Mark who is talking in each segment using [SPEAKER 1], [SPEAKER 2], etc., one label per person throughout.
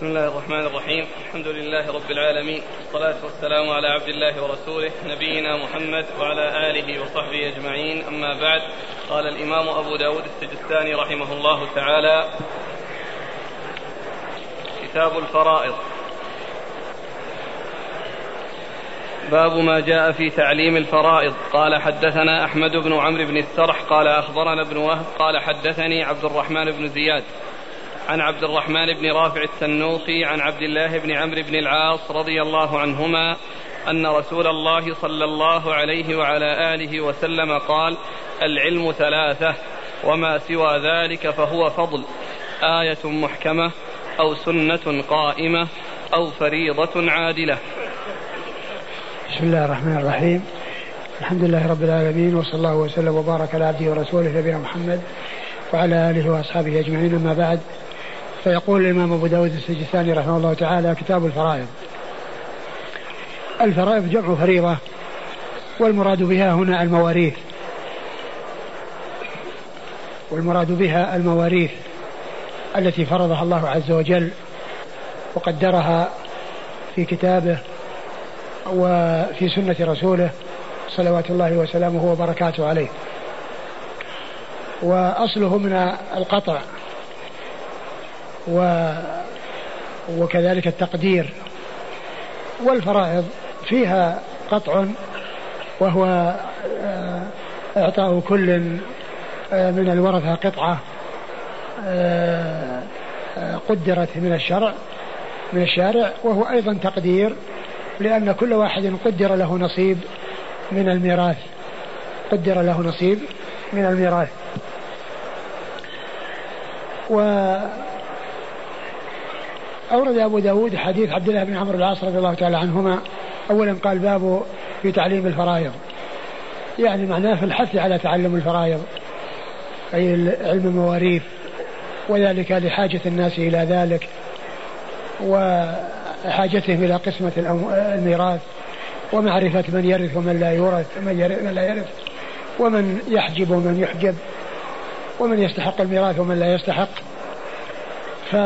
[SPEAKER 1] بسم الله الرحمن الرحيم. الحمد لله رب العالمين. والصلاة والسلام على عبد الله ورسوله نبينا محمد وعلى آله وصحبه أجمعين. أما بعد قال الإمام أبو داود السجستاني رحمه الله تعالى كتاب الفرائض. باب ما جاء في تعليم الفرائض. قال حدثنا أحمد بن عمرو بن السرح قال أخبرنا ابن وهب قال حدثني عبد الرحمن بن زياد. عن عبد الرحمن بن رافع التنوخي عن عبد الله بن عمرو بن العاص رضي الله عنهما أن رسول الله صلى الله عليه وعلى آله وسلم قال العلم ثلاثة وما سوى ذلك فهو فضل آية محكمة أو سنة قائمة أو فريضة عادلة.
[SPEAKER 2] بسم الله الرحمن الرحيم. الحمد لله رب العالمين وصلى الله وسلم وبارك على عبده ورسوله نبينا محمد وعلى آله وأصحابه أجمعين أما بعد. فيقول الإمام أبو داود السجستاني رحمه الله تعالى كتاب الفرائض. الفرائض جمع فريضة والمراد بها هنا المواريث. والمراد بها المواريث التي فرضها الله عز وجل وقدرها في كتابه وفي سنة رسوله صلوات الله وسلامه وبركاته عليه. وأصله من القطع. و وكذلك التقدير. والفرائض فيها قطع وهو آه، إعطاء كل آه، من الورثة قطعة آه، قدرت من الشرع من الشارع وهو أيضا تقدير لأن كل واحد قدر له نصيب من الميراث. قدر له نصيب من الميراث. و أورد أبو داود حديث عبد الله بن عمرو العاص رضي الله تعالى عنهما. أولا قال باب في تعليم الفرائض. يعني معناه في الحث على تعلم الفرائض أي علم المواريث وذلك لحاجة الناس إلى ذلك وحاجتهم إلى قسمة الميراث ومعرفة من يرث ومن لا يورث من لا يرث ومن يحجب ومن يحجب ومن يستحق الميراث ومن لا يستحق. ف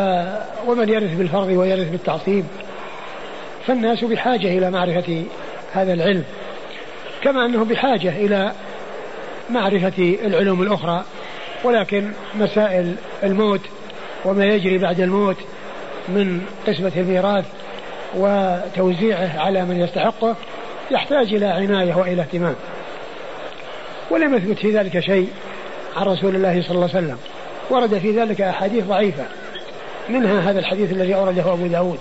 [SPEAKER 2] ومن يرث بالفرض ويرث بالتعصيب فالناس بحاجة إلى معرفة هذا العلم كما أنه بحاجة إلى معرفة العلوم الأخرى ولكن مسائل الموت وما يجري بعد الموت من قسمة الميراث وتوزيعه على من يستحقه يحتاج إلى عناية وإلى اهتمام. ولم يثبت في ذلك شيء عن رسول الله صلى الله عليه وسلم ورد في ذلك أحاديث ضعيفة. منها هذا الحديث الذي أورده أبو داود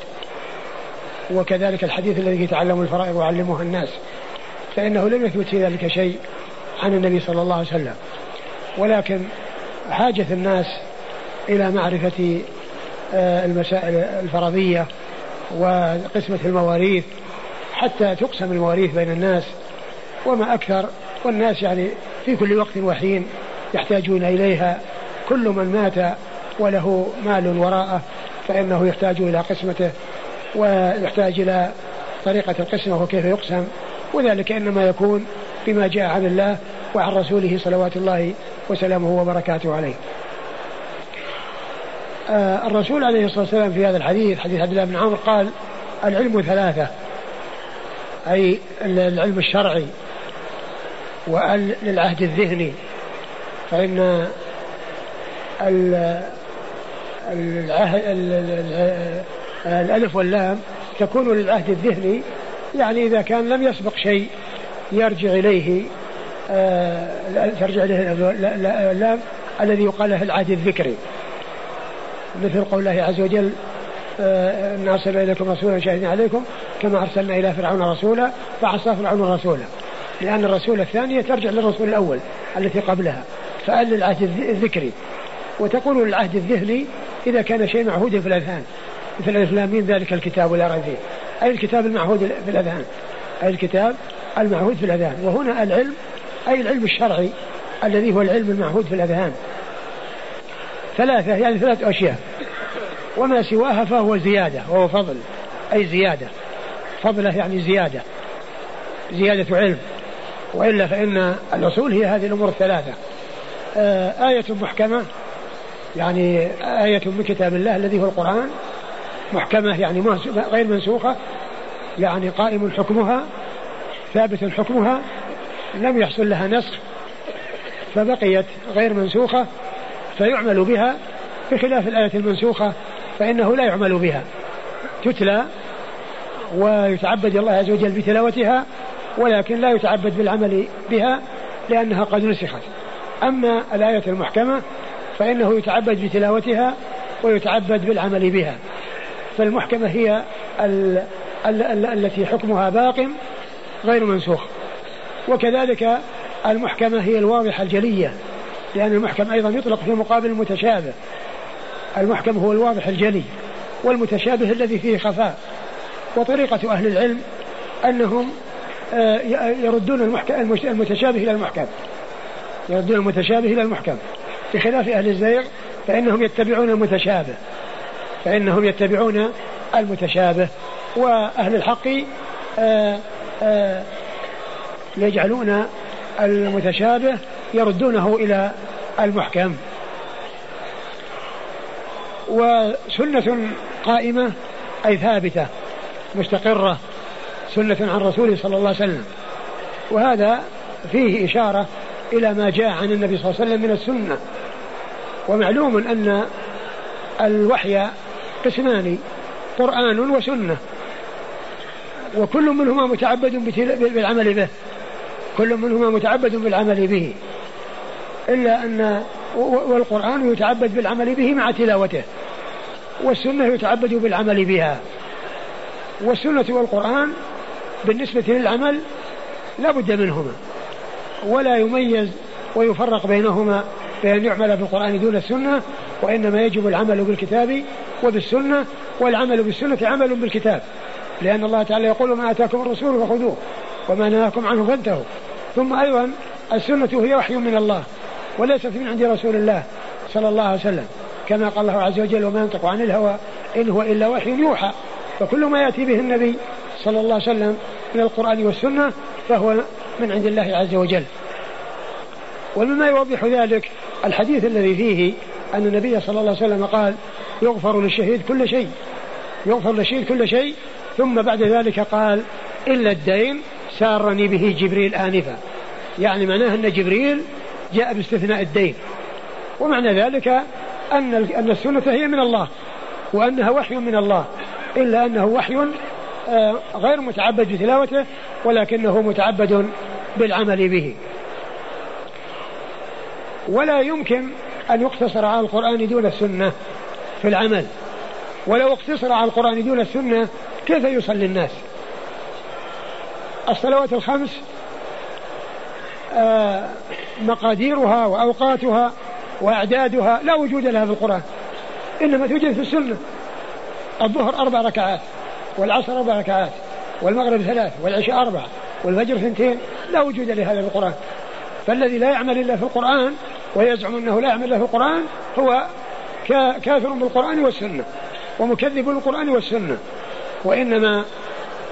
[SPEAKER 2] وكذلك الحديث الذي يتعلم الفرائض ويعلمها الناس فإنه لم يثبت في ذلك شيء عن النبي صلى الله عليه وسلم. ولكن حاجة الناس إلى معرفة آه، المسائل الفرضية وقسمة المواريث حتى تقسم المواريث بين الناس وما أكثر والناس يعني في كل وقت وحين يحتاجون إليها كل من مات وله مال وراءه فإنه يحتاج إلى قسمته ويحتاج إلى طريقة القسمة وكيف يقسم. وذلك إنما يكون بما جاء عن الله وعن رسوله صلوات الله وسلامه وبركاته عليه. آه الرسول عليه الصلاة والسلام في هذا الحديث حديث عبد الله بن عمرو قال العلم ثلاثة أي العلم الشرعي وللعهد الذهني فإن الألف واللام تكون للعهد الذهني يعني إذا كان لم يسبق شيء يرجع إليه آه، ترجع إليه اللام الذي يقال له العهد الذكري. مثل قول الله عز وجل آه، إن أرسلنا إليكم رسولا شاهدين عليكم كما أرسلنا إلى فرعون رسولا فعصى فرعون رسولا. لأن الرسول الثانية ترجع للرسول الأول التي قبلها فأل للعهد الذكري. وتقول للعهد الذهني إذا كان شيء معهود في الأذهان مثل الإسلامين ذلك الكتاب لا ريب فيه. أي الكتاب المعهود في الأذهان؟ أي الكتاب المعهود في الأذهان. وهنا العلم أي العلم الشرعي الذي هو العلم المعهود في الأذهان. ثلاثة يعني ثلاث أشياء. وما سواها فهو زيادة وهو فضل. أي زيادة. فضلة يعني زيادة. زيادة علم. وإلا فإن الأصول هي هذه الأمور الثلاثة. آه آية محكمة. يعني آية من كتاب الله الذي هو القرآن محكمة يعني غير منسوخة يعني قائم حكمها ثابت حكمها لم يحصل لها نسخ فبقيت غير منسوخة فيعمل بها بخلاف الآية المنسوخة فإنه لا يعمل بها تتلى ويتعبد الله عز وجل بتلاوتها ولكن لا يتعبد بالعمل بها لأنها قد نسخت. أما الآية المحكمة فإنه يتعبد بتلاوتها ويتعبد بالعمل بها. فالمحكمة هي ال ال ال التي حكمها باق غير منسوخ. وكذلك المحكمة هي الواضحة الجلية لأن المحكم أيضا يطلق في مقابل المتشابه. المحكم هو الواضح الجلي والمتشابه الذي فيه خفاء. وطريقة أهل العلم أنهم آه، يردون المتشابه إلى المحكم يردون المتشابه إلى المحكم بخلاف أهل الزيغ فإنهم يتبعون المتشابه فإنهم يتبعون المتشابه وأهل الحق آه، آه، يجعلون المتشابه يردونه إلى المحكم. وسنة قائمة أي ثابتة مستقرة سنة عن رسوله صلى الله عليه وسلم. وهذا فيه إشارة إلى ما جاء عن النبي صلى الله عليه وسلم من السنة. ومعلوم أن الوحي قسمان قرآن وسنة. وكل منهما متعبد بالعمل به. كل منهما متعبد بالعمل به. إلا أن والقرآن يتعبد بالعمل به مع تلاوته. والسنة يتعبد بالعمل بها. والسنة والقرآن بالنسبة للعمل لا بد منهما. ولا يميز ويفرق بينهما. بأن يعمل بالقرآن دون السنة وإنما يجب العمل بالكتاب وبالسنة والعمل بالسنة عمل بالكتاب. لأن الله تعالى يقول ما آتاكم الرسول فخذوه وما نهاكم عنه فانتهوا. ثم أيضا السنة هي وحي من الله وليست من عند رسول الله صلى الله عليه وسلم. كما قال الله عز وجل وما ينطق عن الهوى إن هو إلا وحي يوحى. فكل ما يأتي به النبي صلى الله عليه وسلم من القرآن والسنة فهو من عند الله عز وجل. ومما يوضح ذلك الحديث الذي فيه أن النبي صلى الله عليه وسلم قال يغفر للشهيد كل شيء يغفر للشهيد كل شيء. ثم بعد ذلك قال إلا الدين سارني به جبريل آنفا. يعني معناه أن جبريل جاء باستثناء الدين. ومعنى ذلك أن أن السنة هي من الله وأنها وحي من الله. إلا أنه وحي آه، غير متعبد بتلاوته ولكنه متعبد بالعمل به. ولا يمكن أن يقتصر على القرآن دون السنة في العمل. ولو اقتصر على القرآن دون السنة كيف يصلي الناس؟ الصلوات الخمس آه، مقاديرها وأوقاتها وأعدادها لا وجود لها في القرآن. إنما توجد في السنة. الظهر أربع ركعات والعصر أربع ركعات والمغرب ثلاث والعشاء أربع والفجر اثنتين لا وجود لهذا في القرآن. فالذي لا يعمل إلا في القرآن ويزعم أنه لا يعمل في القرآن هو كافر بالقرآن والسنة ومكذب بالقرآن والسنة. وإنما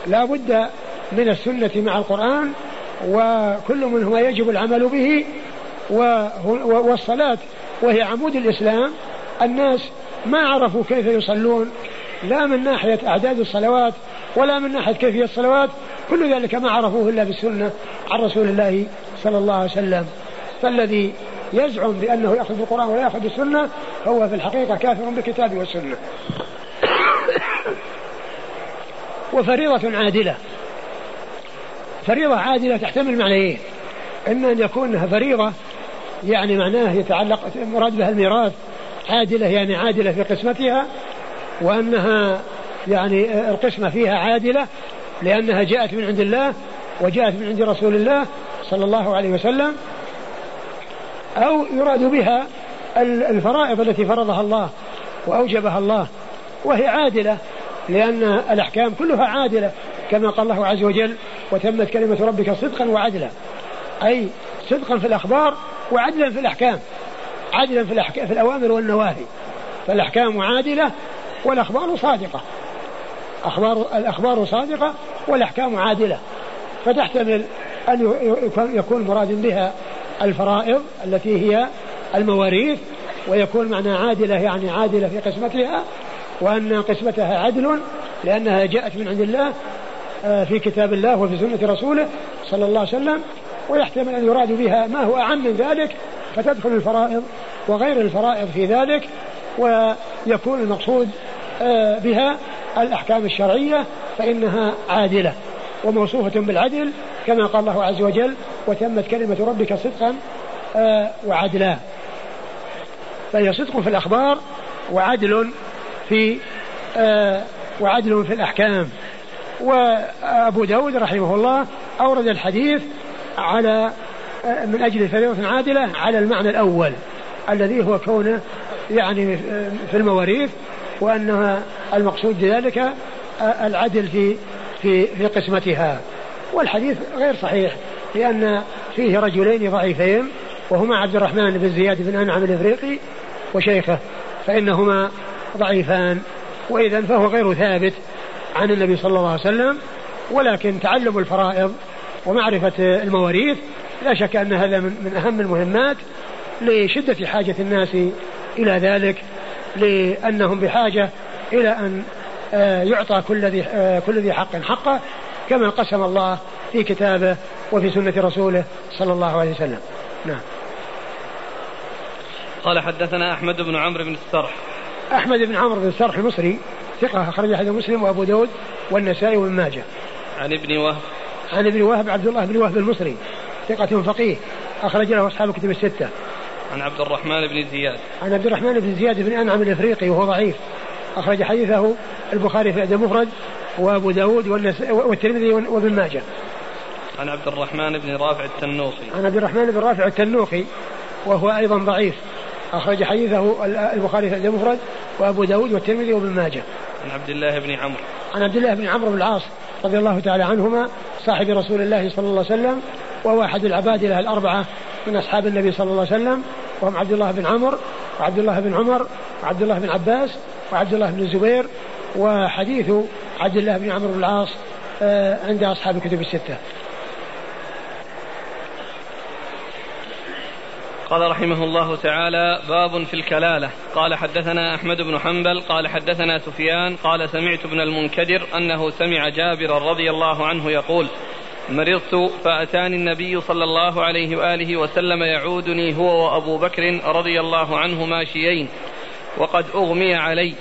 [SPEAKER 2] لا بد من السنة مع القرآن وكل منهما يجب العمل به والصلاة وهي عمود الإسلام. الناس ما عرفوا كيف يصلون لا من ناحية أعداد الصلوات ولا من ناحية كيفية الصلوات. كل ذلك ما عرفوه إلا بالسنة عن رسول الله صلى الله عليه وسلم. فالذي يزعم بأنه يأخذ بالقرآن ولا يأخذ بالسنة هو في الحقيقة كافر بالكتاب والسنة. وفريضة عادلة. فريضة عادلة تحتمل معنيين إما أن يكون فريضة يعني معناه يتعلق مراد بها الميراث عادلة يعني عادلة في قسمتها وأنها يعني القسمة فيها عادلة لأنها جاءت من عند الله وجاءت من عند رسول الله صلى الله عليه وسلم أو يراد بها الفرائض التي فرضها الله وأوجبها الله وهي عادلة لأن الأحكام كلها عادلة كما قال الله عز وجل وتمت كلمة ربك صدقا وعدلا أي صدقا في الأخبار وعدلا في الأحكام عدلا في, الأحكام في الأوامر والنواهي. فالأحكام عادلة والأخبار صادقة أخبار الأخبار صادقة والأحكام عادلة. فتحتمل أن يكون مراد بها الفرائض التي هي المواريث ويكون معنى عادلة يعني عادلة في قسمتها وأن قسمتها عدل لأنها جاءت من عند الله آه، في كتاب الله وفي سنة رسوله صلى الله عليه وسلم ويحتمل أن يراد بها ما هو أعم من ذلك فتدخل الفرائض وغير الفرائض في ذلك ويكون المقصود آه، بها الأحكام الشرعية فإنها عادلة. وموصوفة بالعدل كما قال الله عز وجل وتمت كلمة ربك صدقا آه، وعدلا. فهي صدق في الأخبار وعدل في آه، وعدل في الأحكام. وأبو داود رحمه الله أورد الحديث على آه، من أجل فريضة عادلة على المعنى الأول الذي هو كونه يعني في المواريث وأنها المقصود بذلك العدل في في في قسمتها. والحديث غير صحيح لأن فيه رجلين ضعيفين وهما عبد الرحمن بن زياد بن أنعم الإفريقي وشيخه فإنهما ضعيفان. وإذا فهو غير ثابت عن النبي صلى الله عليه وسلم ولكن تعلم الفرائض ومعرفة المواريث لا شك أن هذا من أهم المهمات لشدة حاجة الناس إلى ذلك لأنهم بحاجة إلى أن يعطى كل ذي آه، كل ذي حق حقه كما قسم الله في كتابه وفي سنة رسوله صلى الله عليه وسلم. نعم.
[SPEAKER 1] قال حدثنا أحمد بن عمرو بن السرح.
[SPEAKER 2] أحمد بن عمرو بن السرح المصري ثقة أخرج حديث مسلم وأبو داود والنسائي وابن ماجه.
[SPEAKER 1] عن ابن وهب.
[SPEAKER 2] عن ابن وهب عبد الله بن وهب المصري ثقة فقيه أخرج له أصحاب الكتب الستة.
[SPEAKER 1] عن عبد الرحمن بن زياد.
[SPEAKER 2] عن عبد الرحمن بن زياد بن أنعم الإفريقي وهو ضعيف. أخرج حديثه البخاري في الأدب المفرد وأبو داود والترمذي وابن ماجه.
[SPEAKER 1] عن عبد الرحمن بن رافع التنوخي.
[SPEAKER 2] عن عبد الرحمن بن رافع التنوخي وهو أيضا ضعيف. أخرج حديثه البخاري في الأدب المفرد وأبو داود والترمذي وابن ماجه.
[SPEAKER 1] عن عبد الله بن عمرو.
[SPEAKER 2] عن عبد الله بن عمرو بن العاص رضي الله تعالى عنهما صاحب رسول الله صلى الله عليه وسلم وهو أحد العبادلة الأربعة من أصحاب النبي صلى الله عليه وسلم وهم عبد الله بن عمرو وعبد الله بن عمر وعبد الله بن عباس وعبد الله بن الزبير وحديث عبد الله بن عمرو بن العاص آه، عند أصحاب الكتب الستة.
[SPEAKER 1] قال رحمه الله تعالى باب في الكلالة. قال حدثنا أحمد بن حنبل قال حدثنا سفيان قال سمعت ابن المنكدر أنه سمع جابر رضي الله عنه يقول مرضت فأتاني النبي صلى الله عليه وآله وسلم يعودني هو وأبو بكر رضي الله عنه ماشيين وقد أغمي علي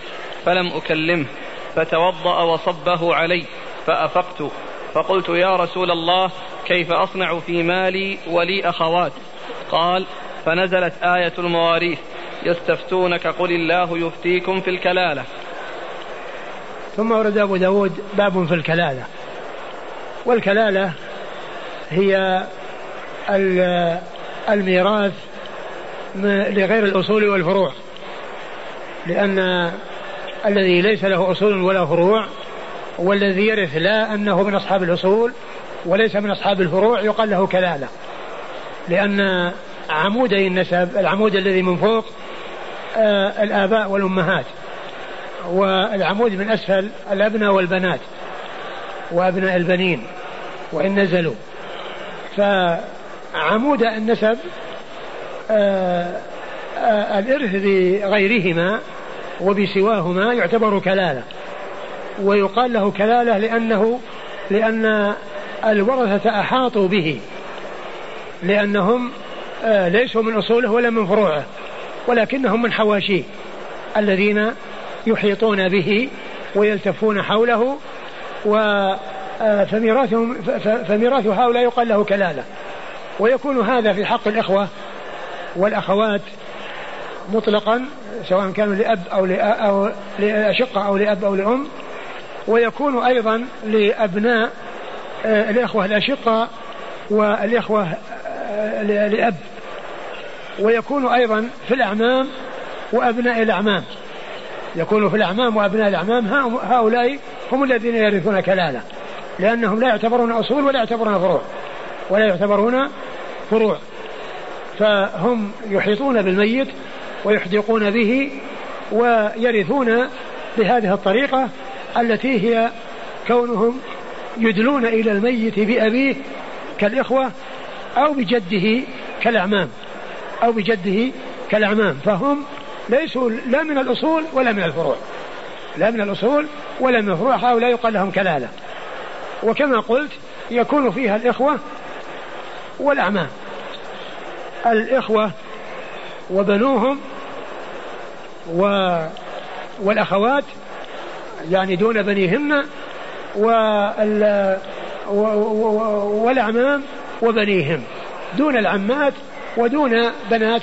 [SPEAKER 1] فلم أكلمه فتوضأ وصبه علي فأفقت. فقلت يا رسول الله كيف أصنع في مالي ولي أخوات؟ قال فنزلت آية المواريث يستفتونك قل الله يفتيكم في الكلالة.
[SPEAKER 2] ثم ورد أبو داود باب في الكلالة. والكلالة هي الميراث لغير الأصول والفروع. لأن الذي ليس له أصول ولا فروع والذي يرث لا أنه من أصحاب الأصول وليس من أصحاب الفروع يقال له كلالة. لأن عمودي النسب العمود الذي من فوق آه الآباء والأمهات والعمود من أسفل الأبناء والبنات وأبناء البنين وإن نزلوا. فعمود النسب آه الإرث بغيرهما وبسواهما يعتبر كلالة ويقال له كلالة لأنه لأن الورثة أحاطوا به لأنهم آه ليسوا من أصوله ولا من فروعه ولكنهم من حواشيه الذين يحيطون به ويلتفون حوله و آه، فميراثهم فميراث هؤلاء يقال له كلالة. ويكون هذا في حق الإخوة والأخوات مطلقا سواء كانوا لأب أو لأشقة أو لأب أو لأم. ويكون أيضا لأبناء آه، الإخوة الأشقة والإخوة آه، لأب. ويكون أيضا في الأعمام وأبناء الأعمام. يكون في الأعمام وأبناء الأعمام هؤلاء هم الذين يرثون كلالة. لأنهم لا يعتبرون أصول ولا يعتبرون فروع ولا يعتبرون فروع. فهم يحيطون بالميت ويحدقون به ويرثون بهذه الطريقة التي هي كونهم يدلون إلى الميت بأبيه كالإخوة أو بجده كالأعمام أو بجده كالأعمام. فهم ليسوا لا من الأصول ولا من الفروع لا من الأصول ولا من الفروع. هؤلاء يقال لهم كلالة. وكما قلت يكون فيها الإخوة والأعمام. الإخوة وبنوهم و والأخوات يعني دون بنيهن وال والأعمام وبنيهم دون العمات ودون بنات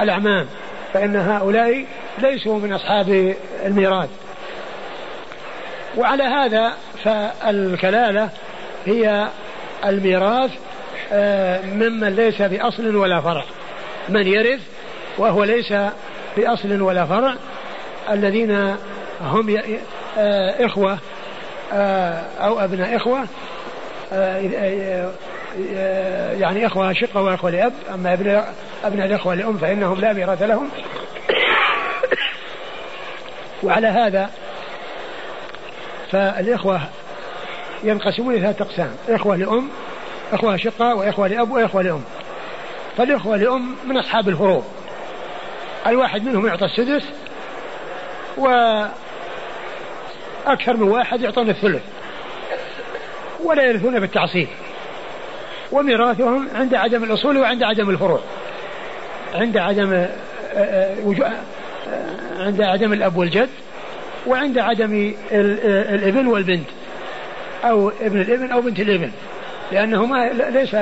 [SPEAKER 2] الأعمام فإن هؤلاء ليسوا من أصحاب الميراث. وعلى هذا فالكلالة هي الميراث آه، ممن ليس بأصل ولا فرع. من يرث وهو ليس بأصل ولا فرع الذين هم آه، إخوة آه، أو أبناء إخوة يعني إخوة شقة وإخوة لأب أما أبناء أبناء الإخوة لأم فإنهم لا ميراث لهم. وعلى هذا فالإخوة ينقسمون إلى ثلاثة أقسام إخوة لأم إخوة شقة وإخوة لأب وإخوة لأم. فالإخوة لأم من أصحاب الفروض الواحد منهم يعطى السدس وأكثر من واحد يعطون الثلث ولا يرثون بالتعصيب. وميراثهم عند عدم الأصول وعند عدم الفروع عند عدم عند عدم الأب والجد وعند عدم الإبن والبنت أو ابن الإبن أو بنت الإبن لأنهما ليس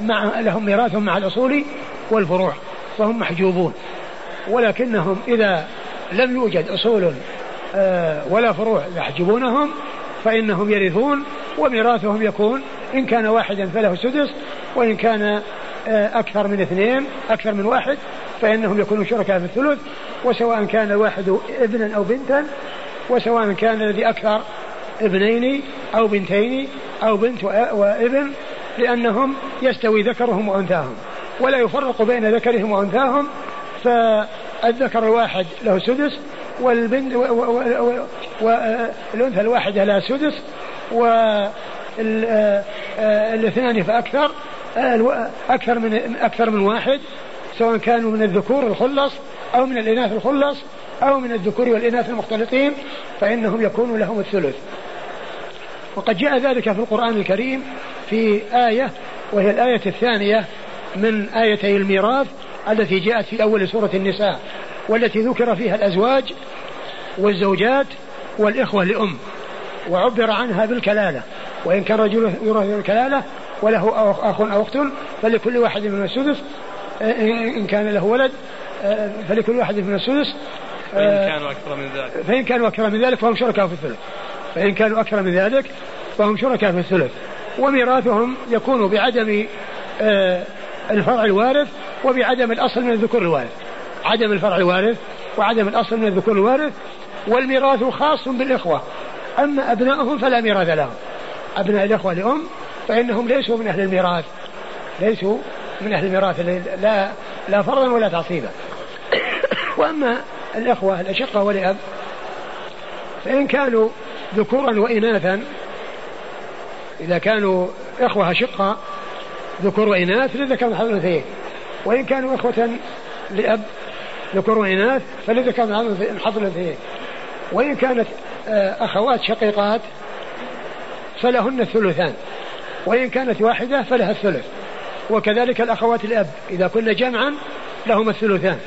[SPEAKER 2] مع لهم ميراث مع الأصول والفروع. فهم محجوبون. ولكنهم إذا لم يوجد أصول ولا فروع يحجبونهم فإنهم يرثون وميراثهم يكون. إن كان واحدا فله السدس وإن كان أكثر من اثنين أكثر من واحد فإنهم يكونون شركاء في الثلث. وسواء كان الواحد ابنا أو بنتا وسواء كان الذي أكثر ابنين أو بنتين أو بنت وابن لأنهم يستوي ذكرهم وأنثاهم. ولا يفرق بين ذكرهم وأنثاهم فالذكر الواحد له سدس والبنت والأنثى الواحدة لها سدس والاثنان فأكثر أكثر من أكثر من واحد سواء كانوا من الذكور الخلص أو من الإناث الخلص أو من الذكور والإناث المختلطين فإنهم يكون لهم الثلث. وقد جاء ذلك في القرآن الكريم في آية وهي الآية الثانية من آيتي الميراث التي جاءت في أول سورة النساء والتي ذكر فيها الأزواج والزوجات والإخوة لأم. وعبر عنها بالكلالة. وإن كان رجل يورث بالكلالة وله أخ أو أخت فلكل واحد من السدس إن كان له ولد فلكل واحد من السدس
[SPEAKER 1] فإن كانوا أكثر من ذلك.
[SPEAKER 2] فإن كانوا أكثر من ذلك فهم شركاء في الثلث. فإن كانوا أكثر من ذلك فهم شركاء في الثلث. وميراثهم يكون بعدم آه، الفرع الوارث وبعدم الأصل من الذكور الوارث. عدم الفرع الوارث وعدم الأصل من الذكور الوارث والميراث خاص بالإخوة. أما أبنائهم فلا ميراث لهم. أبناء الإخوة لأم فإنهم ليسوا من أهل الميراث. ليسوا من أهل الميراث. لا لا فرضا ولا تعصيبا. وأما الإخوة الأشقة والأب فإن كانوا ذكورا وإناثا إذا كانوا إخوة أشقة ذكور وإناث لذكر حظ الأنثيين. وإن كانوا إخوة لأب ذكور وإناث فلذكر حظ الأنثيين. وإن كانت آه، أخوات شقيقات فلهن الثلثان. وإن كانت واحدة فلها الثلث. وكذلك الأخوات الأب إذا كن جمعا لهما الثلثان.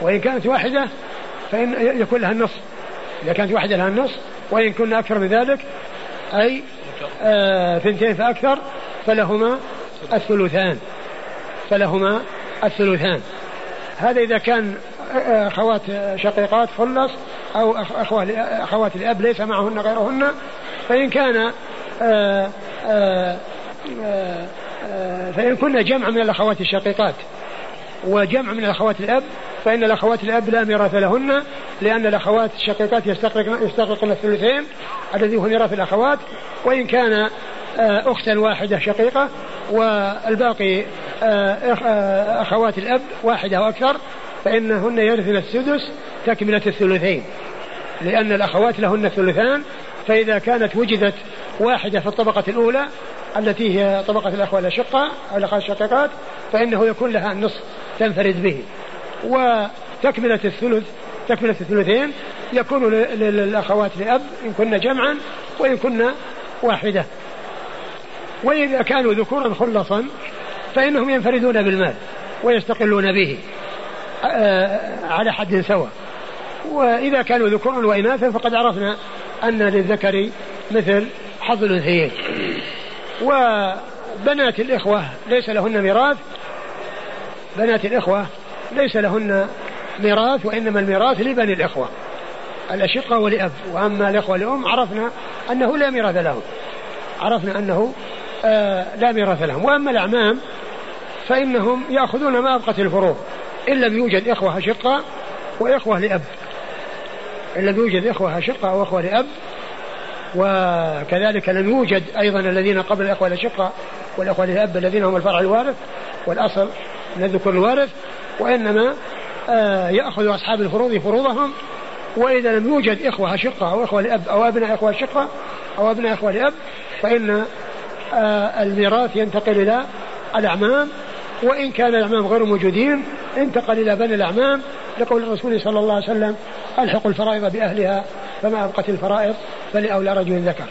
[SPEAKER 2] وإن كانت واحدة فإن يكون لها النصف. إذا كانت واحدة لها النصف وإن كنا أكثر من ذلك أي آه ثنتين فأكثر فلهما الثلثان. فلهما الثلثان. هذا إذا كان آه، أخوات شقيقات خلص أو أخوات الأب ليس معهن غيرهن فإن كان آه، آه، آآ فإن كنا جمع من الأخوات الشقيقات وجمع من الأخوات الأب فإن الأخوات الأب لا ميراث لهن لأن الأخوات الشقيقات يستغرقن يستغرقن الثلثين الذي هو ميراث الأخوات وإن كان آه، أختا واحدة شقيقة والباقي آه، آه، أخوات الأب واحدة أو أكثر فإنهن يرثن السدس تكملة الثلثين. لأن الأخوات لهن الثلثان فإذا كانت وجدت واحدة في الطبقة الأولى التي هي طبقة الأخوة الأشقة أو الأخوات الشقيقات فإنه يكون لها النصف تنفرد به. وتكملة الثلث تكملة الثلثين يكون للأخوات لأب إن كن جمعا وإن كن واحدة. وإذا كانوا ذكورا خلصا فإنهم ينفردون بالمال ويستقلون به آه، على حد سواء. وإذا كانوا ذكورا وإناثا فقد عرفنا أن للذكر مثل حظ الأنثيين. وبنات الإخوة ليس لهن ميراث بنات الإخوة ليس لهن ميراث وإنما الميراث لبني الإخوة. الأشقة ولأب وأما الإخوة لأم عرفنا أنه لا ميراث لهم. عرفنا أنه لا ميراث لهم. وأما الأعمام فإنهم يأخذون ما أبقت الفروض. إن لم يوجد إخوة أشقة وإخوة لأب. إن لم يوجد إخوة أشقة أو إخوة لأب. وكذلك لم يوجد أيضا الذين قبل الإخوة الأشقة والإخوة لأب الذين هم الفرع الوارث والأصل من الذكر الوارث. وإنما آه يأخذ أصحاب الفروض فروضهم. وإذا لم يوجد إخوة أشقة أو إخوة لأب أو أبناء إخوة أشقة أو أبناء إخوة لأب فإن آه الميراث ينتقل إلى الأعمام وإن كان الأعمام غير موجودين انتقل إلى بني الأعمام لقول الرسول صلى الله عليه وسلم ألحقوا الفرائض بأهلها فما أبقت الفرائض فلأولى رجل ذكر.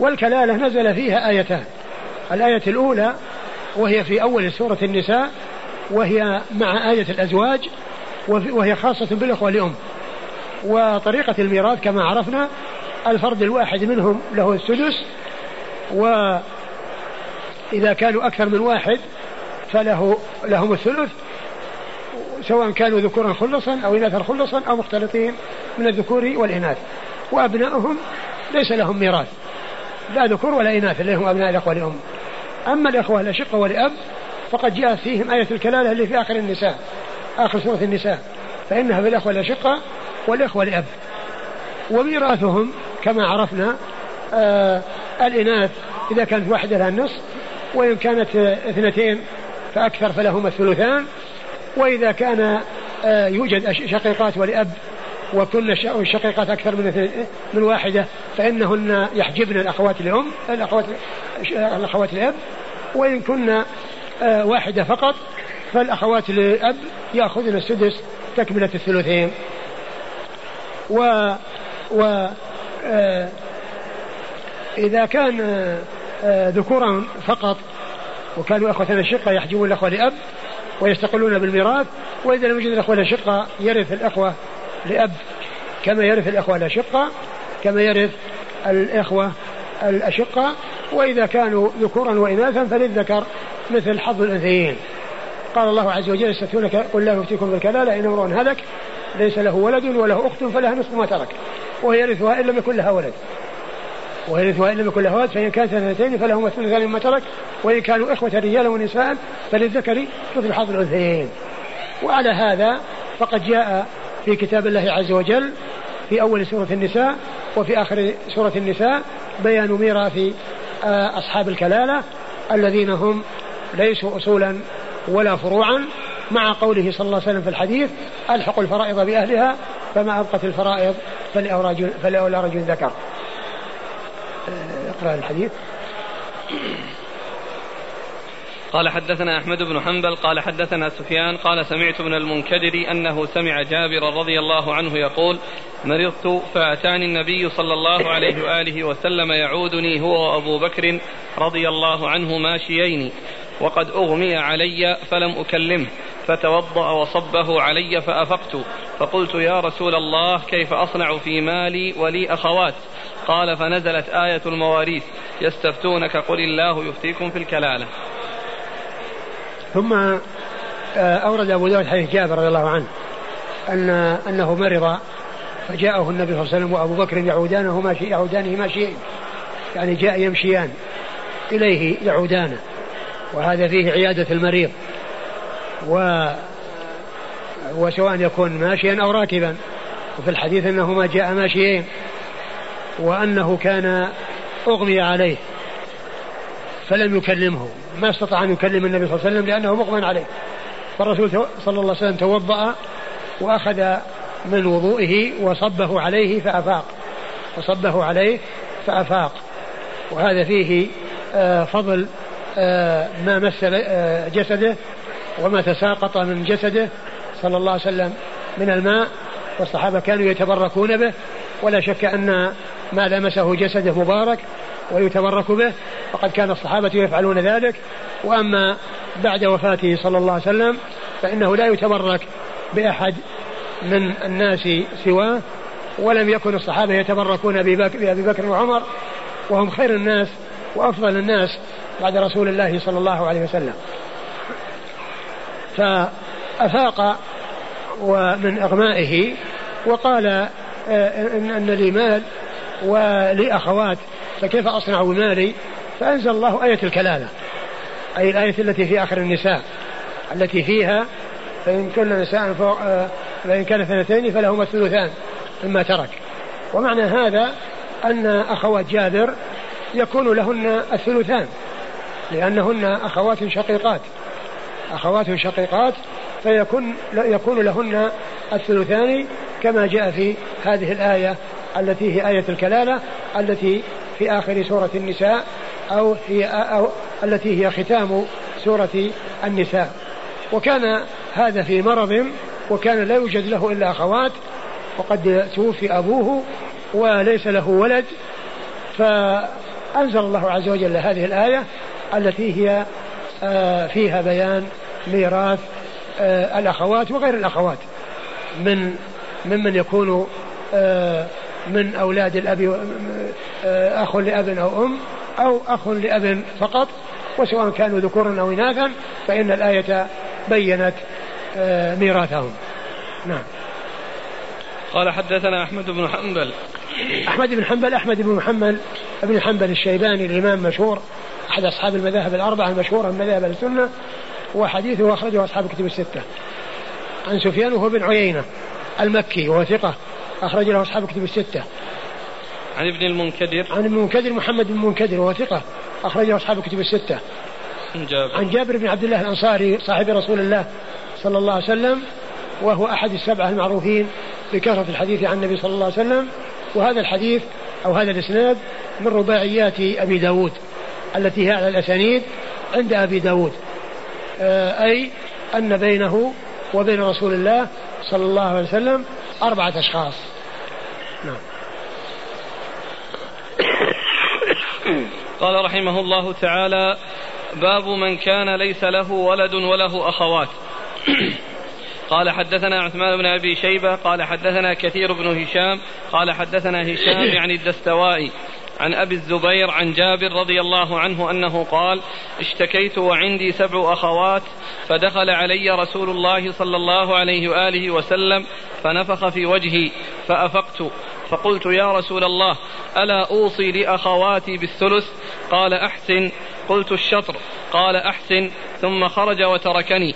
[SPEAKER 2] والكلالة نزل فيها آيتان. الآية الأولى وهي في أول سورة النساء وهي مع آية الأزواج وهي خاصة بالإخوة لأم وطريقة الميراث كما عرفنا الفرد الواحد منهم له السدس وإذا كانوا أكثر من واحد فله لهم الثلث سواء كانوا ذكورا خلصا أو إناثا خلصا أو مختلطين من الذكور والإناث. وأبنائهم ليس لهم ميراث لا ذكور ولا إناث اللي هم أبناء الأخوة لأم. أما الأخوة الأشقة والأب فقد جاءت فيهم آية الكلالة اللي في آخر النساء آخر سورة النساء فإنها في الأخوة الأشقة والإخوة الأب. وميراثهم كما عرفنا آه الإناث إذا كانت واحدة لها النصف وإن كانت اثنتين فأكثر فلهما الثلثان. وإذا كان آه يوجد شقيقات ولأب وكن الشقيقات أكثر من من واحدة فإنهن يحجبن الأخوات الأم الأخوات الأخوات الأب وإن كن آه واحدة فقط فالأخوات الأب يأخذن السدس تكملة الثلثين. و و آه إذا كان آه ذكورا فقط وكانوا أخوة الشقة يحجبون الأخوة لأب ويستقلون بالميراث وإذا لم يوجد الأخوة الأشقة يرث الأخوة لأب كما يرث الأخوة الأشقة كما يرث الإخوة الأشقة. وإذا كانوا ذكورا وإناثا فللذكر مثل حظ الأنثيين. قال الله عز وجل يستفتونك قل لا يفتيكم بالكلالة إن امرؤ هلك ليس له ولد وله أخت فلها نصف ما ترك. وهي يرثها إن لم يكن لها ولد. ويرثها إن لم يكن لها ولد فإن كانت اثنتين فلهما الثلثان مما ترك. وإن كانوا إخوة رجالا ونساء فللذكر مثل حظ الأنثيين. وعلى هذا فقد جاء في كتاب الله عز وجل في أول سورة النساء وفي آخر سورة النساء بيان ميراث آه، أصحاب الكلالة الذين هم ليسوا أصولا ولا فروعا مع قوله صلى الله عليه وسلم في الحديث ألحقوا الفرائض بأهلها فما أبقت الفرائض فلأولى رجل ذكر اقرأ الحديث.
[SPEAKER 1] قال حدثنا أحمد بن حنبل قال حدثنا سفيان قال سمعت من المنكدر أنه سمع جابر رضي الله عنه يقول مرضت فأتاني النبي صلى الله عليه وآله وسلم يعودني هو وأبو بكر رضي الله عنه ماشيين وقد أغمي علي فلم أكلمه. فتوضأ وصبه علي فأفقت فقلت يا رسول الله كيف أصنع في مالي ولي أخوات؟ قال فنزلت آية المواريث يستفتونك قل الله يفتيكم في الكلالة.
[SPEAKER 2] ثم آه، أورد أبو داود حديث جابر رضي الله عنه أن أنه مرض فجاءه النبي صلى الله عليه وسلم وأبو بكر يعودانه ماشي يعودانه ماشيين يعني جاء يمشيان إليه يعودانه وهذا فيه عيادة المريض. و وسواء يكون ماشيا أو راكبا. وفي الحديث أنهما جاء ماشيين وأنه كان أغمي عليه فلم يكلمه. ما استطاع أن يكلم النبي صلى الله عليه وسلم لأنه مغمى عليه. فالرسول صلى الله عليه وسلم توضأ وأخذ من وضوئه وصبه عليه فأفاق. وصبه عليه فأفاق. وهذا فيه آه، فضل آه، ما مس آه، جسده وما تساقط من جسده صلى الله عليه وسلم من الماء والصحابة كانوا يتبركون به ولا شك أن ما لمسه جسده مبارك ويتبرك به وقد كان الصحابة يفعلون ذلك. وأما بعد وفاته صلى الله عليه وسلم فإنه لا يتبرك بأحد من الناس سواه ولم يكن الصحابة يتبركون بأبي بكر وعمر وهم خير الناس وأفضل الناس بعد رسول الله صلى الله عليه وسلم. فأفاق ومن إغمائه وقال آه، إن لي مال ولي أخوات فكيف أصنع بمالي؟ فأنزل الله آية الكلالة أي الآية التي في آخر النساء التي فيها فإن كل نساء فوق آه، فإن كان اثنتين فلهما الثلثان مما ترك. ومعنى هذا أن أخوات جابر يكون لهن الثلثان لأنهن أخوات شقيقات. أخوات شقيقات فيكون يكون لهن الثلثان كما جاء في هذه الآية التي هي آية الكلالة التي في آخر سورة النساء أو هي أو التي هي ختام سورة النساء. وكان هذا في مرض وكان لا يوجد له إلا أخوات وقد توفي أبوه وليس له ولد. فأنزل الله عز وجل هذه الآية التي هي فيها بيان ميراث آه، الأخوات وغير الأخوات من ممن يكون آه، من أولاد الأب أخ لأب أو أم أو أخ لأب فقط وسواء كانوا ذكورا أو إناثا فإن الآية بينت ميراثهم. نعم.
[SPEAKER 1] قال حدثنا أحمد بن حنبل.
[SPEAKER 2] أحمد بن حنبل أحمد بن محمد بن حنبل الشيباني الإمام مشهور أحد أصحاب المذاهب الأربعة المشهورة من مذاهب السنة وحديثه أخرجه أصحاب الكتب الستة. عن سفيان وهو بن عيينة المكي وهو ثقة أخرج له أصحاب الكتب الستة.
[SPEAKER 1] عن ابن المنكدر.
[SPEAKER 2] عن ابن المنكدر محمد بن المنكدر وهو ثقة أخرجه أصحاب الكتب الستة.
[SPEAKER 1] عن جابر.
[SPEAKER 2] عن جابر بن عبد الله الأنصاري صاحب رسول الله صلى الله عليه وسلم وهو أحد السبعة المعروفين بكثرة الحديث عن النبي صلى الله عليه وسلم وهذا الحديث أو هذا الإسناد من رباعيات أبي داود. التي هي على الأسانيد عند أبي داود. آه، أي أن بينه وبين رسول الله صلى الله عليه وسلم أربعة أشخاص. نعم.
[SPEAKER 1] قال رحمه الله تعالى باب من كان ليس له ولد وله أخوات. قال حدثنا عثمان بن أبي شيبة قال حدثنا كثير بن هشام قال حدثنا هشام يعني الدستوائي. عن أبي الزبير عن جابر رضي الله عنه أنه قال اشتكيت وعندي سبع أخوات فدخل علي رسول الله صلى الله عليه وآله وسلم فنفخ في وجهي فأفقت فقلت يا رسول الله ألا أوصي لأخواتي بالثلث؟ قال أحسن قلت الشطر قال أحسن ثم خرج وتركني.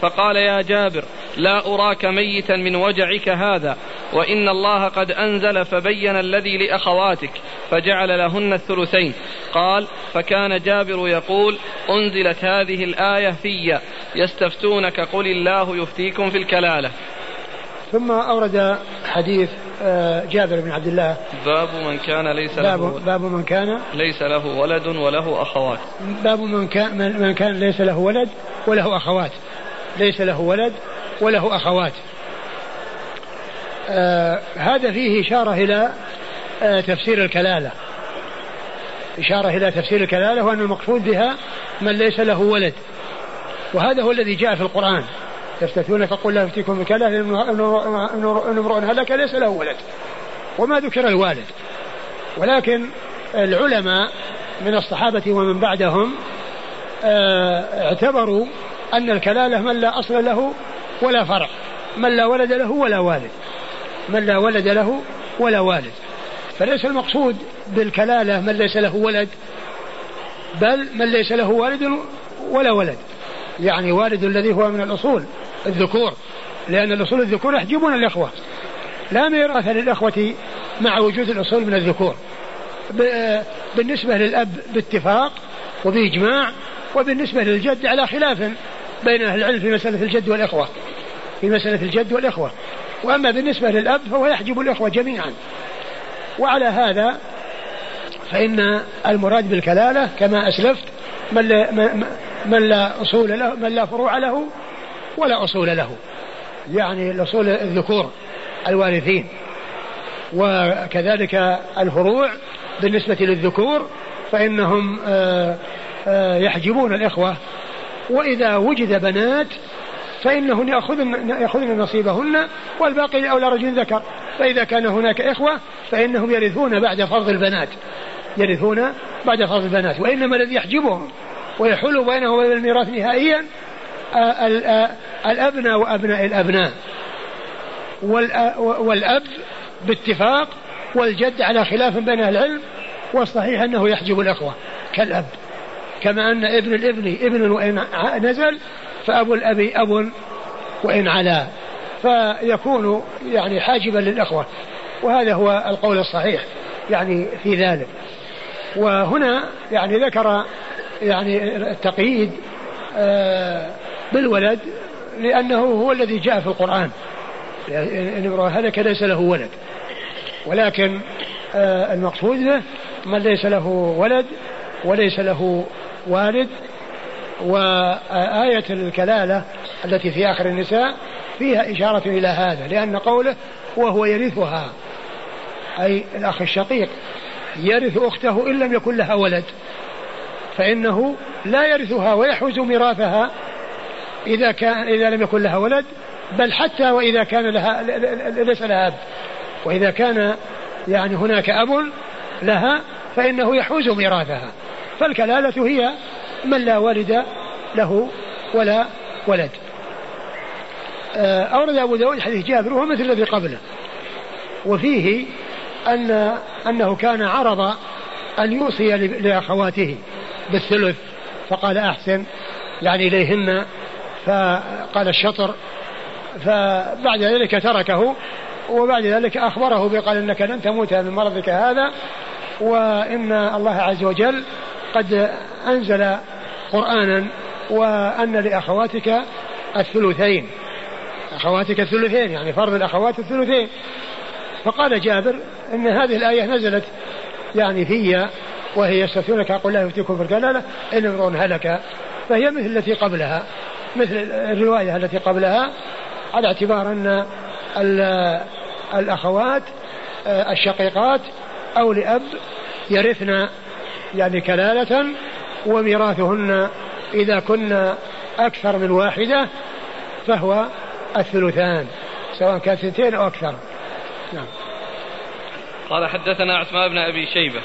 [SPEAKER 1] فقال يا جابر لا أراك ميتا من وجعك هذا وإن الله قد أنزل فبين الذي لأخواتك فجعل لهن الثلثين. قال فكان جابر يقول أنزلت هذه الآية في يستفتونك قل الله يفتيكم في الكلالة.
[SPEAKER 2] ثم أورد حديث آه، جابر بن عبد الله.
[SPEAKER 1] باب من كان ليس
[SPEAKER 2] باب
[SPEAKER 1] له
[SPEAKER 2] باب من كان
[SPEAKER 1] ليس له ولد وله أخوات.
[SPEAKER 2] باب من كان من كان ليس له ولد وله أخوات. ليس له ولد وله أخوات. آه هذا فيه إشارة إلى آه تفسير الكلالة. إشارة إلى تفسير الكلالة وأن المقصود بها من ليس له ولد. وهذا هو الذي جاء في القرآن. يستفتونك قل لا يفتيكم بكلالة إن امرؤ هلك ليس له ولد. وما ذكر الوالد. ولكن العلماء من الصحابة ومن بعدهم آه اعتبروا أن الكلالة من لا أصل له ولا فرع من لا ولد له ولا والد من لا ولد له ولا والد. فليس المقصود بالكلالة من ليس له ولد بل من ليس له والد ولا ولد. يعني والد الذي هو من الأصول الذكور لأن الأصول الذكور يحجبون الإخوة. لا ميراث للإخوة مع وجود الأصول من الذكور. بالنسبة للأب باتفاق وبإجماع وبالنسبة للجد على خلاف. بين أهل العلم في مسألة الجد والإخوة. في مسألة الجد والإخوة. وأما بالنسبة للأب فهو يحجب الإخوة جميعا. وعلى هذا فإن المراد بالكلالة كما أسلفت من لا, من لا أصول له من لا فروع له ولا أصول له. يعني الأصول الذكور الوارثين. وكذلك الفروع بالنسبة للذكور فإنهم آه، آه، يحجبون الإخوة وإذا وجد بنات فإنهن يأخذن, يأخذن نصيبهن والباقي لأولى رجل ذكر. فإذا كان هناك إخوة فإنهم يرثون بعد فرض البنات. يرثون بعد فرض البنات وإنما الذي يحجبهم ويحول بينه وبين الميراث نهائيا الأبناء وأبناء الأبناء. والأب باتفاق والجد على خلاف بين العلم والصحيح أنه يحجب الأخوة كالأب. كما أن ابن الابن ابن وإن نزل فأبو الأب أب وإن علا. فيكون يعني حاجبا للأخوة. وهذا هو القول الصحيح يعني في ذلك. وهنا يعني ذكر يعني التقييد آه، بالولد لأنه هو الذي جاء في القرآن. إن امرأة هلك ليس له ولد. ولكن آه، المقصود به من ليس له ولد وليس له والد وآية الكلالة التي في آخر النساء فيها إشارة إلى هذا لأن قوله وهو يرثها أي الأخ الشقيق يرث أخته إن لم يكن لها ولد فإنه لا يرثها ويحوز ميراثها إذا كان إذا لم يكن لها ولد بل حتى وإذا كان لها ليس لها أب وإذا كان يعني هناك أب لها فإنه يحوز ميراثها. فالكلالة هي من لا والد له ولا ولد. آه، أورد أبو داود حديث جابر وهو مثل الذي قبله. وفيه أن أنه كان عرض أن يوصي لأخواته بالثلث فقال أحسن يعني إليهن فقال الشطر فبعد ذلك تركه وبعد ذلك أخبره بقال إنك لن تموت من مرضك هذا وإن الله عز وجل قد أنزل قرآنا وأن لأخواتك الثلثين. أخواتك الثلثين يعني فرض الأخوات الثلثين. فقال جابر إن هذه الآية نزلت يعني في وهي يستفتونك قل لا يفتيكم في الكلالة إن امرؤ هلك فهي مثل التي قبلها مثل الرواية التي قبلها على اعتبار أن الأخوات آه، الشقيقات أو لأب يرثن يعني كلالة وميراثهن إذا كن أكثر من واحدة فهو الثلثان سواء كان ثنتين أو أكثر. نعم.
[SPEAKER 1] قال حدثنا عثمان بن أبي شيبة.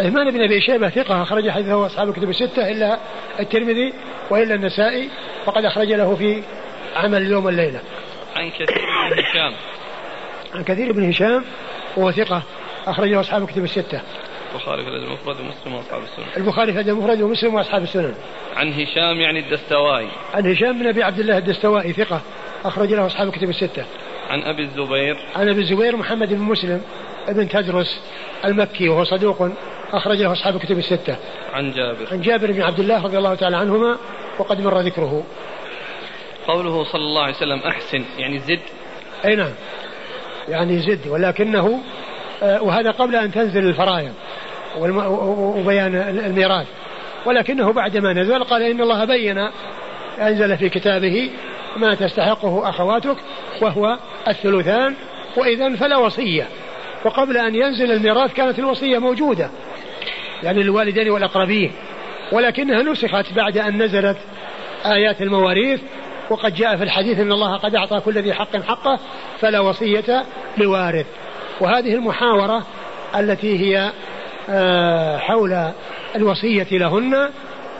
[SPEAKER 2] عثمان بن أبي شيبة ثقة أخرج حديثه أصحاب الكتب الستة إلا الترمذي وإلا النسائي وقد أخرج له في عمل اليوم والليلة.
[SPEAKER 1] عن كثير بن هشام.
[SPEAKER 2] عن كثير بن هشام وهو ثقة أخرجه أصحاب الكتب الستة.
[SPEAKER 1] البخاري في الأدب المفرد ومسلم وأصحاب السنن
[SPEAKER 2] البخاري في الأدب المفرد ومسلم وأصحاب السنن
[SPEAKER 1] عن هشام يعني الدستوائي.
[SPEAKER 2] عن هشام بن أبي عبد الله الدستوائي ثقة أخرج له أصحاب الكتب الستة.
[SPEAKER 1] عن أبي الزبير.
[SPEAKER 2] عن أبي الزبير محمد بن مسلم ابن تدرس المكي وهو صدوق أخرج له أصحاب الكتب الستة.
[SPEAKER 1] عن جابر.
[SPEAKER 2] عن جابر بن عبد الله رضي الله تعالى عنهما وقد مر ذكره.
[SPEAKER 1] قوله صلى الله عليه وسلم أحسن يعني زد.
[SPEAKER 2] أي نعم يعني زد ولكنه وهذا قبل أن تنزل الفرائض وبيان الميراث. ولكنه بعدما نزل قال إن الله بين أنزل في كتابه ما تستحقه أخواتك وهو الثلثان وإذا فلا وصية. وقبل أن ينزل الميراث كانت الوصية موجودة يعني للوالدين والأقربين. ولكنها نسخت بعد أن نزلت آيات المواريث وقد جاء في الحديث إن الله قد أعطى كل ذي حق حقه فلا وصية لوارث. وهذه المحاورة التي هي آه، حول الوصية لهن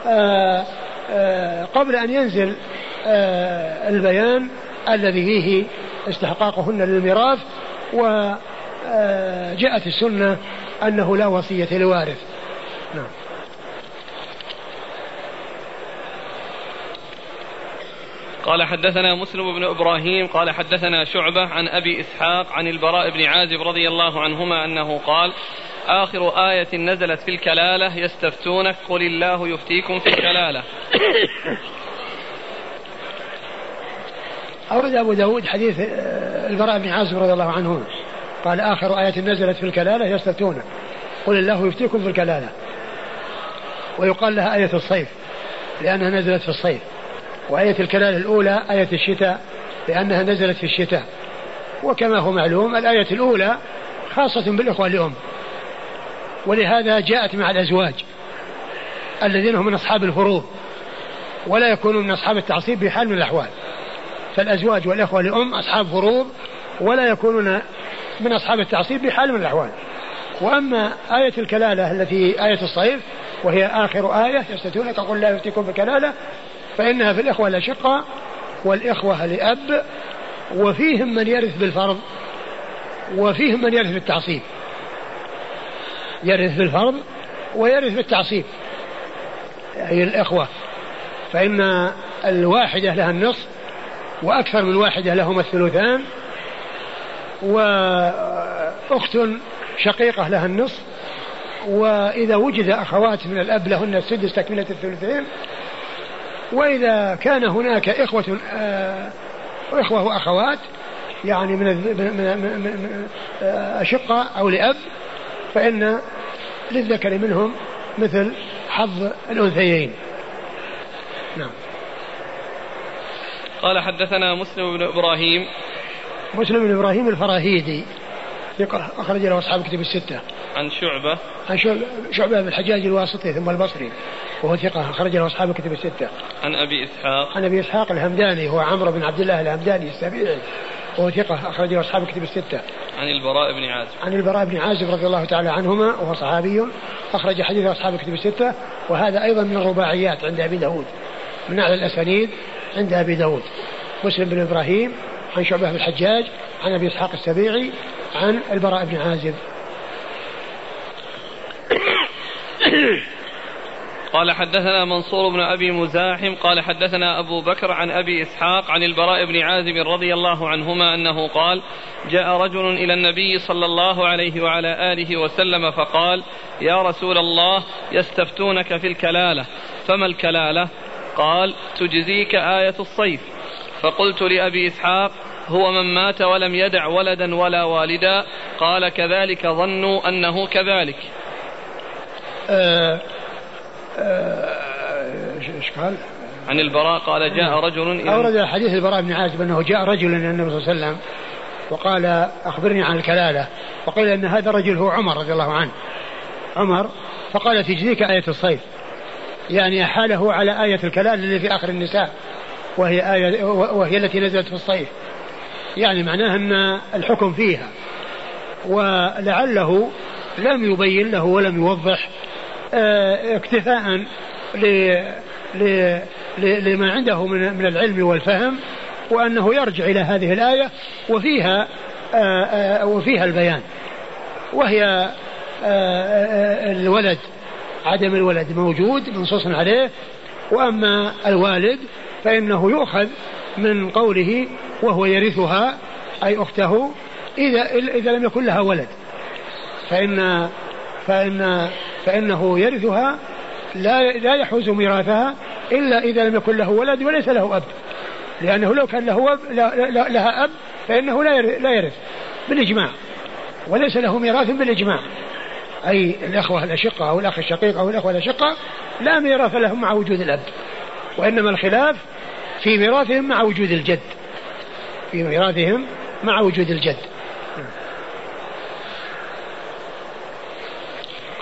[SPEAKER 2] آه، آه، قبل أن ينزل البيان الذي فيه استحقاقهن للميراث وجاءت السنة أنه لا وصية لوارث نعم.
[SPEAKER 1] قال حدثنا مسلم بن إبراهيم قال حدثنا شعبة عن أبي إسحاق عن البراء بن عازب رضي الله عنهما أنه قال آخر آية نزلت في الكلالة يستفتونك قل الله يفتيكم في الكلالة.
[SPEAKER 2] أورد أبو داود حديث آه، البراء بن عازب رضي الله عنه قال آخر آية نزلت في الكلالة يستفتونك قل الله يفتيكم في الكلالة. ويقال لها آية الصيف لأنها نزلت في الصيف. وآية الكلالة الأولى آية الشتاء لأنها نزلت في الشتاء. وكما هو معلوم الآية الأولى خاصة بالإخوة لأم ولهذا جاءت مع الأزواج الذين هم من أصحاب الفروض ولا يكونون من أصحاب التعصيب في حال من الأحوال. فالأزواج والإخوة لأم أصحاب فروض ولا يكونون من أصحاب التعصيب بحال من الأحوال. وأما آية الكلالة التي آية الصيف وهي آخر آية يستفتونك قل لا يفتيكم بكلالة فإنها في الإخوة الأشقة والإخوة لأب وفيهم من يرث بالفرض وفيهم من يرث بالتعصيب. يرث بالفرض ويرث بالتعصيب. أي الإخوة. فإن الواحدة لها النصف وأكثر من واحدة لهما الثلثان وأخت شقيقة لها النصف وإذا وجد أخوات من الأب لهن السدس تكملة الثلثين وإذا كان هناك إخوة آه، إخوة وأخوات يعني من من من أشقة أو لأب فإن للذكر منهم مثل حظ الأنثيين. نعم.
[SPEAKER 1] قال حدثنا مسلم بن إبراهيم.
[SPEAKER 2] مسلم بن إبراهيم الفراهيدي. ثقة أخرج له أصحاب كتب الستة.
[SPEAKER 1] عن شعبة.
[SPEAKER 2] عن شعبة بن الحجاج الواسطي ثم البصري وهو ثقة أخرج له أصحاب كتب الستة.
[SPEAKER 1] عن أبي إسحاق.
[SPEAKER 2] عن أبي إسحاق الهمداني هو عمرو بن عبد الله الهمداني السبيعي وهو ثقة أخرج له أصحاب كتب الستة.
[SPEAKER 1] عن البراء بن عازب.
[SPEAKER 2] عن البراء بن عازب رضي الله تعالى عنهما وهو صحابي أخرج حديث أصحاب كتب الستة وهذا أيضا من الرباعيات عند أبي داود من أعلى الأسانيد عند أبي داود. مسلم بن إبراهيم عن شعبة بن الحجاج عن أبي إسحاق السبيعي عن البراء بن عازب
[SPEAKER 1] قال حدثنا منصور بن أبي مزاحم قال حدثنا أبو بكر عن أبي إسحاق عن البراء بن عازب رضي الله عنهما أنه قال جاء رجل إلى النبي صلى الله عليه وعلى آله وسلم فقال يا رسول الله يستفتونك في الكلالة. فما الكلالة؟ قال تجزيك آية الصيف. فقلت لأبي إسحاق هو من مات ولم يدع ولدا ولا والدا قال كذلك ظنوا أنه كذلك.
[SPEAKER 2] أه أه إيش قال؟
[SPEAKER 1] عن البراء قال جاء رجل
[SPEAKER 2] إلى أورد حديث البراء بن عازب أنه جاء رجل إلى النبي صلى الله عليه وسلم وقال أخبرني عن الكلالة وقيل أن هذا الرجل هو عمر رضي الله عنه. عمر فقال تجزيك آية الصيف. يعني أحاله على آية الكلالة اللي في آخر النساء وهي آية وهي التي نزلت في الصيف. يعني معناه أن الحكم فيها. ولعله لم يبين له ولم يوضح آه، اكتفاء لما عنده من العلم والفهم وأنه يرجع إلى هذه الآية وفيها آه، آه، وفيها البيان. وهي الولد عدم الولد موجود منصوص عليه. وأما الوالد فإنه يؤخذ من قوله وهو يرثها أي أخته إذا إذا لم يكن لها ولد. فإن فإن فإنه يرثها لا لا يحوز ميراثها إلا إذا لم يكن له ولد وليس له أب. لأنه لو كان له أب لها أب فإنه لا لا يرث بالإجماع. وليس له ميراث بالإجماع. أي الأخوة الأشقة أو الأخ الشقيق أو الأخوة الأشقة لا ميراث لهم مع وجود الأب. وإنما الخلاف في ميراثهم مع وجود الجد. في ميراثهم مع وجود الجد.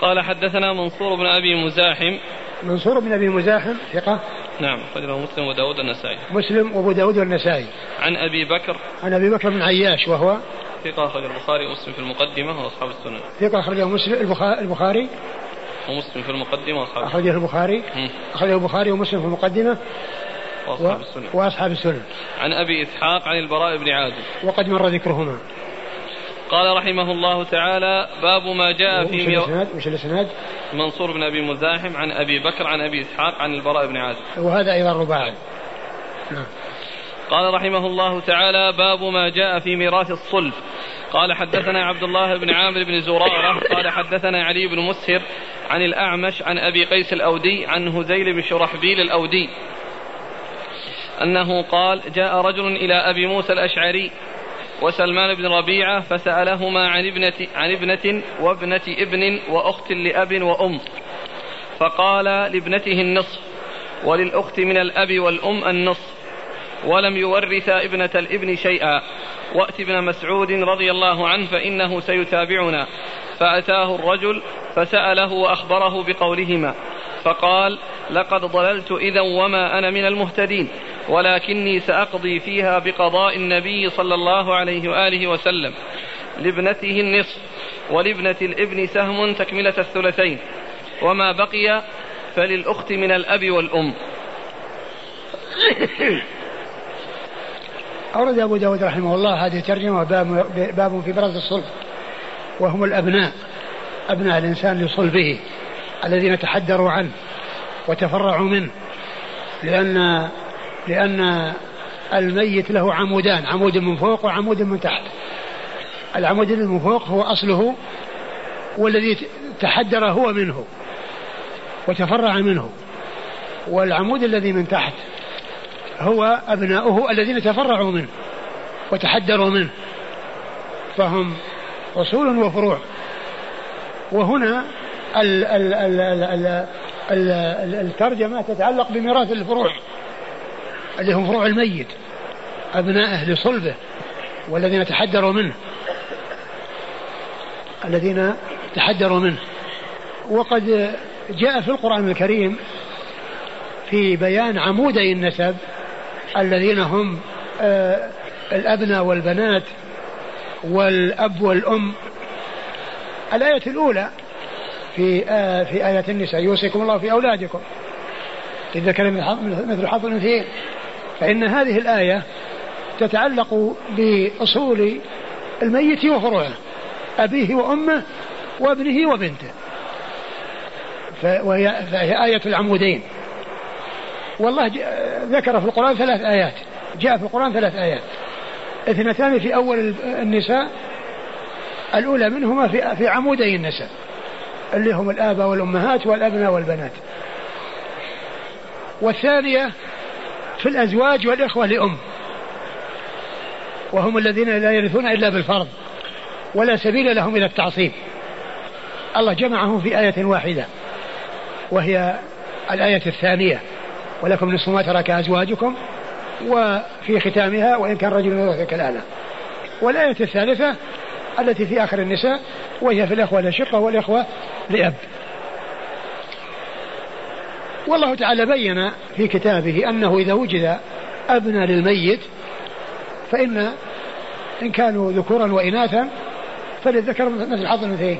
[SPEAKER 1] قال حدثنا منصور بن أبي مزاحم.
[SPEAKER 2] منصور بن أبي مزاحم ثقة؟
[SPEAKER 1] نعم أخرجه مسلم وداود النسائي
[SPEAKER 2] مسلم وأبو داود والنسائي.
[SPEAKER 1] عن أبي بكر.
[SPEAKER 2] عن أبي بكر بن عياش وهو؟
[SPEAKER 1] ثقة أخرج البخاري ومسلم في المقدمة وأصحاب السنن
[SPEAKER 2] ثقة أخرجه مسلم البخاري؟
[SPEAKER 1] ومسلم في المقدمة وأصحاب
[SPEAKER 2] أخرجه البخاري. أخرجه البخاري ومسلم في المقدمة.
[SPEAKER 1] وأصحاب السنن
[SPEAKER 2] وأصحاب السنن
[SPEAKER 1] عن أبي إسحاق عن البراء بن عازب.
[SPEAKER 2] وقد مر ذكرهما.
[SPEAKER 1] قال رحمه الله تعالى باب ما جاء في
[SPEAKER 2] ميو... وش الإسناد؟
[SPEAKER 1] منصور بن أبي مزاحم عن أبي بكر عن أبي إسحاق عن البراء بن عازب.
[SPEAKER 2] وهذا أيضا رباعي. نعم.
[SPEAKER 1] قال رحمه الله تعالى باب ما جاء في ميراث الصلب. قال حدثنا عبد الله بن عامر بن زرارة. قال حدثنا علي بن مسهر عن الأعمش عن أبي قيس الأودي عن هزيل بن شرحبيل الأودي. أنه قال جاء رجل إلى أبي موسى الأشعري وسلمان بن ربيعة فسألهما عن ابنة, عن ابنة وابنة ابن وأخت لأب وأم فقال لابنته النصف وللأخت من الأب والأم النصف ولم يورث ابنة الابن شيئا. وأت ابن مسعود رضي الله عنه فإنه سيتابعنا. فأتاه الرجل فسأله وأخبره بقولهما فقال لقد ضللت إذا وما أنا من المهتدين. ولكني سأقضي فيها بقضاء النبي صلى الله عليه وآله وسلم لابنته النصف ولابنة الابن سهم تكملة الثلثين. وما بقي فللأخت من الأب والأم.
[SPEAKER 2] أورد أبو داود رحمه الله هذه الترجمة باب, باب في برز الصلب وهم الأبناء أبناء الإنسان لصلبه الذين تحدروا عنه وتفرعوا منه لأن لأن الميت له عمودان عمود من فوق وعمود من تحت. العمود من فوق هو أصله والذي تحدر هو منه وتفرع منه. والعمود الذي من تحت هو أبناؤه الذين تفرعوا منه وتحدروا منه. فهم أصول وفروع. وهنا ال ال ال ال ال ال الترجمة تتعلق بميراث الفروع. اللي هم فروع الميت أبنائه لصلبه والذين تحدروا منه. الذين تحدروا منه. وقد جاء في القرآن الكريم في بيان عمودي النسب الذين هم آه الأبناء والبنات والأب والأم. الآية الأولى في آه في آية النساء يوصيكم الله في أولادكم. إذا كان مثل حظ الأنثيين. فإن هذه الآية تتعلق بأصول الميت وفروعه أبيه وأمه وابنه وبنته. فهي, آية العمودين. والله ذكر في القرآن ثلاث آيات جاء في القرآن ثلاث آيات. اثنتان في أول النساء الأولى منهما في, في عمودي النساء اللي هم الآباء والأمهات والأبناء والبنات. والثانية في الأزواج والإخوة لأم. وهم الذين لا يرثون إلا بالفرض ولا سبيل لهم إلى التعصيب. الله جمعهم في آية واحدة وهي الآية الثانية ولكم نصف ما ترك أزواجكم وفي ختامها وإن كان رجل يورث كلالة والآية الثالثة التي في آخر النساء وهي في الإخوة الأشقة والإخوة لأب والله تعالى بين في كتابه أنه إذا وجد أبنى للميت فإن إن كانوا ذكورا وإناثا فللذكر مثل حظ الأنثيين.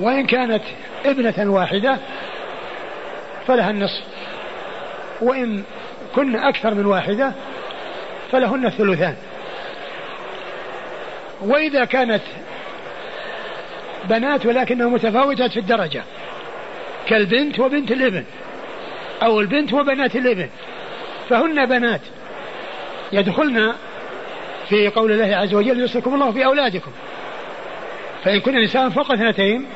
[SPEAKER 2] وإن كانت ابنة واحدة فلها النصف. وإن كن أكثر من واحدة فلهن الثلثان. وإذا كانت بنات ولكنها متفاوتات في الدرجة كالبنت وبنت الابن. أو البنت وبنات الابن فهن بنات. يدخلن في قول الله عز وجل يوصيكم الله في أولادكم. فإن كن نساء فوق اثنتين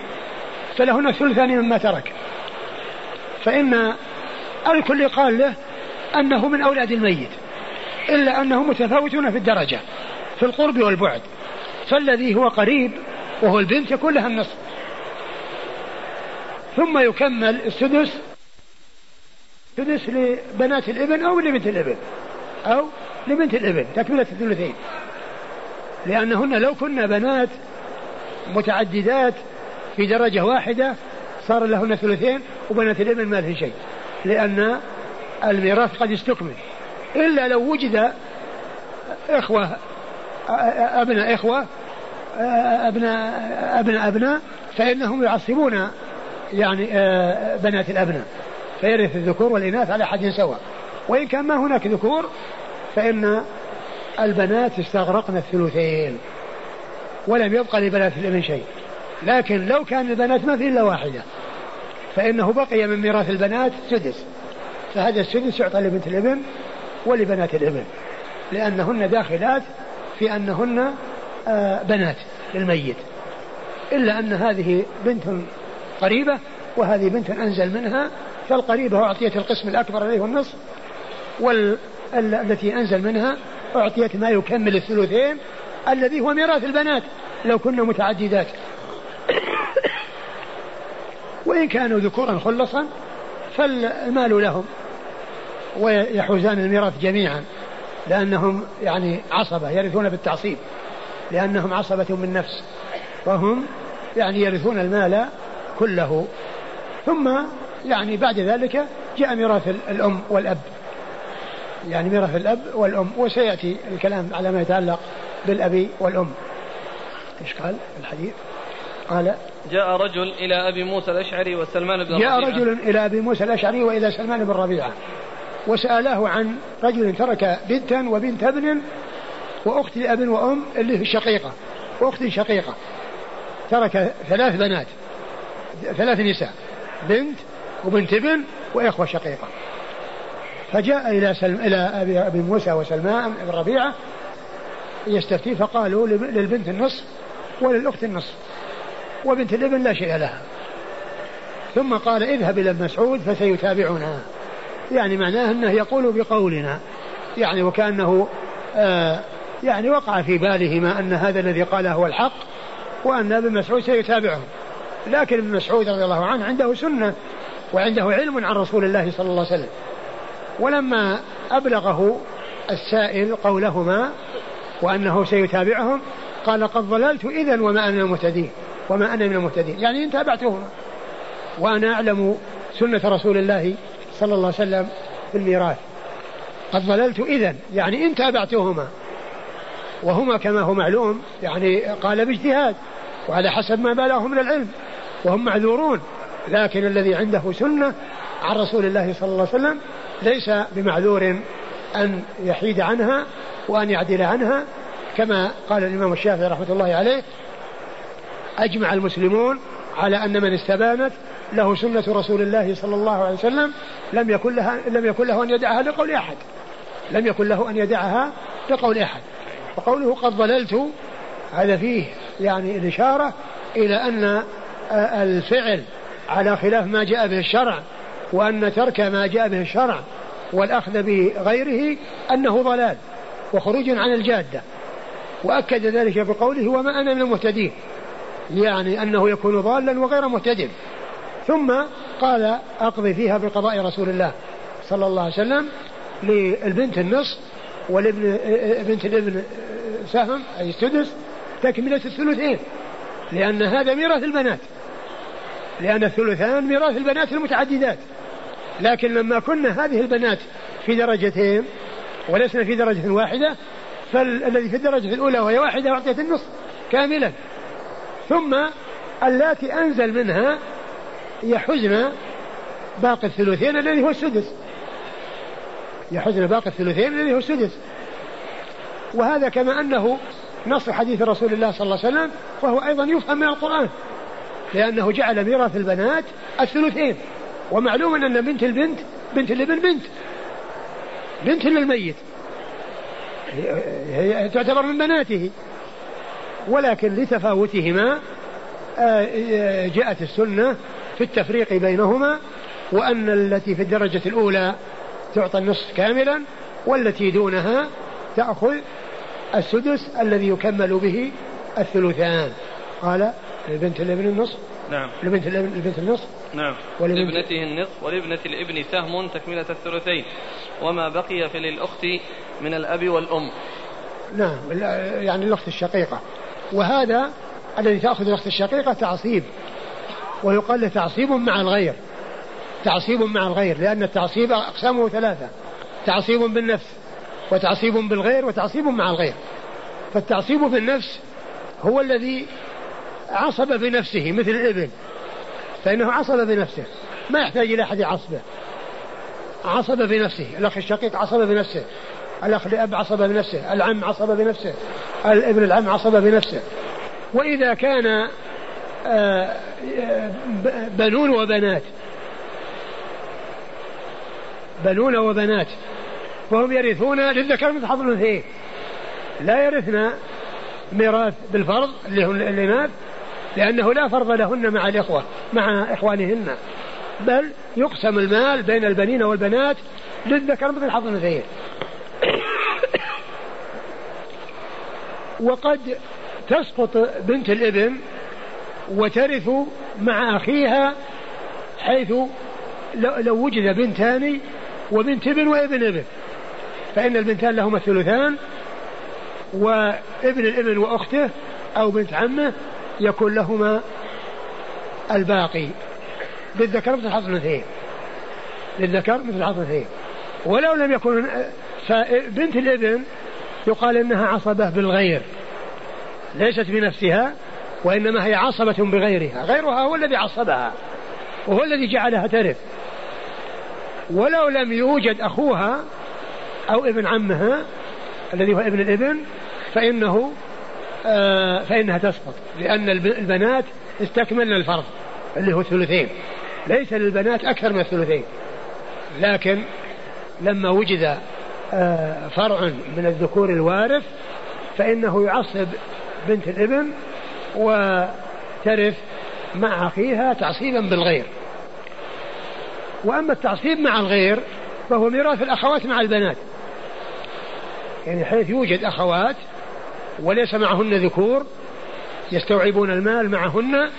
[SPEAKER 2] فلهن الثلثان مما ترك. فإن الكل قال له أنه من أولاد الميت إلا أنهم متفاوتون في الدرجة في القرب والبعد. فالذي هو قريب وهو البنت يكون لها النصف. ثم يكمل السدس سدس لبنات الابن أو لبنت الابن أو لبنت الابن تكملة الثلثين. لأنهن لو كنا بنات متعددات في درجة واحدة صار لهن ثلثين وبنات الابن ما لهن شيء. لأن الميراث قد استكمل. إلا لو وجد إخوة أبناء إخوة أبناء أبناء أبناء فإنهم يعصبون يعني بنات الأبناء. فيرث الذكور والإناث على حد سواء. وإن كان ما هناك ذكور فإن البنات استغرقن الثلثين ولم يبقى لبنات الابن شيء. لكن لو كان البنات ما في إلا واحدة فإنه بقي من ميراث البنات سدس. فهذا السدس يعطى لبنت الإبن ولبنات الإبن لأنهن داخلات في أنهن آه، بنات للميت. إلا أن هذه بنت قريبة وهذه بنت أنزل منها فالقريبة أعطيت القسم الأكبر عليه النصف والتي أنزل منها أعطيت ما يكمل الثلثين الذي هو ميراث البنات لو كنا متعددات. وإن كانوا ذكورا خلصا فالمال لهم ويحوزان الميراث جميعا لأنهم يعني عصبة يرثون بالتعصيب لأنهم عصبة من نفس وهم يعني يرثون المال كله. ثم يعني بعد ذلك جاء ميراث الأم والأب. يعني ميراث الأب والأم وسيأتي الكلام على ما يتعلق بالأب والأم. إيش قال الحديث؟ قال
[SPEAKER 1] جاء رجل إلى أبي موسى الأشعري وسلمان بن
[SPEAKER 2] جاء رجل إلى أبي موسى الأشعري وإلى سلمان بن ربيعة وسألاه عن رجل ترك بنتا وبنت ابن وأخت لأب وأم اللي في الشقيقة وأخت شقيقة ترك ثلاث بنات ثلاث نساء بنت وبنت ابن وإخوة شقيقة. فجاء إلى سلم إلى أبي, أبي موسى وسلمان بن ربيعة يستفتي فقالوا للبنت النصف وللأخت النصف وبنت الابن لا شيء لها. ثم قال اذهب إلى ابن مسعود فسيتابعنا. يعني معناه أنه يقول بقولنا. يعني وكأنه آه يعني وقع في بالهما أن هذا الذي قاله هو الحق وأن ابن مسعود سيتابعهم لكن ابن مسعود رضي الله عنه عنده سنة. وعنده علم عن رسول الله صلى الله عليه وسلم. ولما أبلغه السائل قولهما وأنه سيتابعهم قال قد ضللت إذا وما أنا المهتدين وما أنا من المهتدين. يعني إن تابعتهما. وأنا أعلم سنة رسول الله صلى الله عليه وسلم في الميراث. قد ضللت إذا يعني إن تابعتهما. وهما كما هو معلوم يعني قال باجتهاد وعلى حسب ما بلغه من العلم وهم معذورون. لكن الذي عنده سنة عن رسول الله صلى الله عليه وسلم ليس بمعذور أن يحيد عنها وأن يعدل عنها كما قال الإمام الشافعي رحمة الله عليه أجمع المسلمون على أن من استبانت له سنة رسول الله صلى الله عليه وسلم لم يكن لها لم يكن له أن يدعها لقول أحد. لم يكن له أن يدعها لقول أحد. وقوله قد ضللت هذا فيه يعني الإشارة إلى أن الفعل على خلاف ما جاء به الشرع وأن ترك ما جاء به الشرع والأخذ بغيره أنه ضلال وخروج عن الجادة. وأكد ذلك بقوله وما أنا من المهتدين يعني أنه يكون ضالا وغير مهتد. ثم قال أقضي فيها بقضاء رسول الله صلى الله عليه وسلم للبنت النصف والابن بنت الابن سهم أي السدس تكملة الثلثين لأن هذا ميراث البنات. لأن الثلثان ميراث البنات المتعددات. لكن لما كنا هذه البنات في درجتين ولسنا في درجة واحدة فالذي في الدرجة الأولى وهي واحدة أعطيت النصف كاملا. ثم اللاتي أنزل منها يحزن باقي الثلثين الذي هو السدس. يحزن باقي الثلثين الذي هو السدس. وهذا كما أنه نص حديث رسول الله صلى الله عليه وسلم وهو أيضا يفهم من القرآن. لأنه جعل ميراث البنات الثلثين. ومعلوم أن بنت البنت بنت الابن بنت. بنت للميت. هي تعتبر من بناته. ولكن لتفاوتهما آه، جاءت السنة في التفريق بينهما وأن التي في الدرجة الأولى تعطى النصف كاملا والتي دونها تأخذ السدس الذي يكمل به الثلثان. قال لبنت الابن النصف؟
[SPEAKER 1] نعم.
[SPEAKER 2] لبنت البنت النصف؟
[SPEAKER 1] نعم. لابنته النصف ولابنة الابن سهم تكملة الثلثين. وما بقي فللأخت من الأب والأم.
[SPEAKER 2] نعم. يعني الأخت الشقيقة. وهذا الذي تأخذ الأخت الشقيقة تعصيب. ويقال له تعصيب مع الغير. تعصيب مع الغير لأن التعصيب أقسامه ثلاثة. تعصيب بالنفس وتعصيب بالغير وتعصيب مع الغير. فالتعصيب بالنفس هو الذي عصب بنفسه مثل الابن فإنه عصب بنفسه ما يحتاج إلى أحد يعصبه. عصب بنفسه الأخ الشقيق عصب بنفسه الأخ الأب عصب بنفسه العم عصب بنفسه الابن العم عصب بنفسه وإذا كان آه، بنون وبنات. بنون وبنات. فهم يرثون للذكر مثل حظ الأنثيين. لا يرثن ميراث بالفرض اللي هم الإناث لأنه لا فرض لهن مع الإخوة مع إخوانهن. بل يقسم المال بين البنين والبنات للذكر مثل حظ الأنثيين. وقد تسقط بنت الإبن وترث مع أخيها حيث لو وجد بنتان وبنت ابن وابن ابن. فإن البنتان لهما الثلثان وابن الإبن وأخته أو بنت عمه يكون لهما الباقي. للذكر مثل حظ الاثنين للذكر مثل حظ الاثنين ولو لم يكن فبنت الابن يقال إنها عصبة بالغير. ليست بنفسها وإنما هي عصبة بغيرها. غيرها هو الذي عصبها وهو الذي جعلها ترث. ولو لم يوجد أخوها أو ابن عمها الذي هو ابن الابن فإنه آه فإنها تسقط لأن البنات استكملن الفرض اللي هو الثلثين. ليس للبنات أكثر من الثلثين. لكن لما وجد آه، فرع من الذكور الوارث فإنه يعصب بنت الابن وترث مع أخيها تعصيبا بالغير. وأما التعصيب مع الغير فهو ميراث الأخوات مع البنات. يعني حيث يوجد أخوات وليس معهن ذكور يستوعبون المال معهن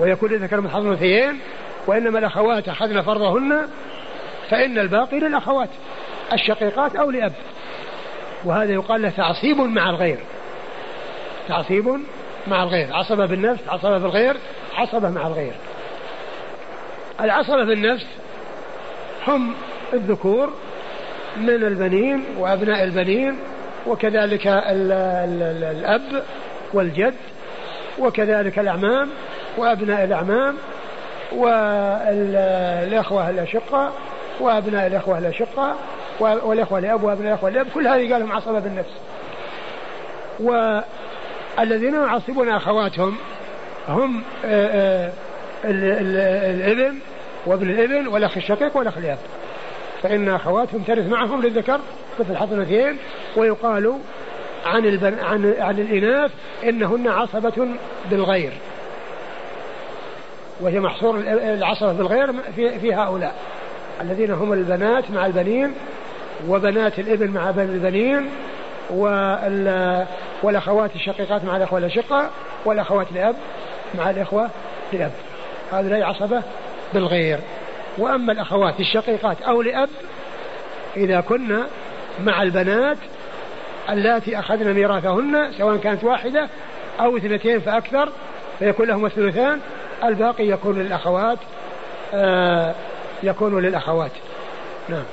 [SPEAKER 2] ويكون ذكر من حظ الأنثيين وإنما الأخوات أخذن فرضهن فإن الباقي للأخوات الشقيقات أو لأب. وهذا يقال له تعصيب مع الغير. تعصيب مع الغير. عصبة بالنفس عصبة بالغير عصبة مع الغير. العصبة بالنفس هم الذكور من البنين وأبناء البنين وكذلك ال ال ال الأب والجد وكذلك الأعمام وأبناء الأعمام والإخوة الأشقة وأبناء الإخوة الأشقة والإخوة لأب وأبناء الإخوة لأب كل هذه قال لهم عصبة بالنفس. والذين يعصبون أخواتهم هم آه، آه، الإبن وابن الإبن والأخ الشقيق والأخ الأب فإن أخواتهم ترث معهم للذكر مثل حظ ويقال عن البن عن عن الإناث إنهن عصبة بالغير. وهي محصور العصبة بالغير في, في هؤلاء. الذين هم البنات مع البنين وبنات الإبن مع بني البنين والأخوات الشقيقات مع الأخوة الأشقة والأخوات لأب مع الإخوة لأب هؤلاء عصبة بالغير. وأما الأخوات الشقيقات أو لأب إذا كنا مع البنات اللاتي أخذن ميراثهن سواء كانت واحدة أو اثنتين فأكثر فيكون لهم الثلثان الباقي يكون للأخوات آه يكون للأخوات. نعم.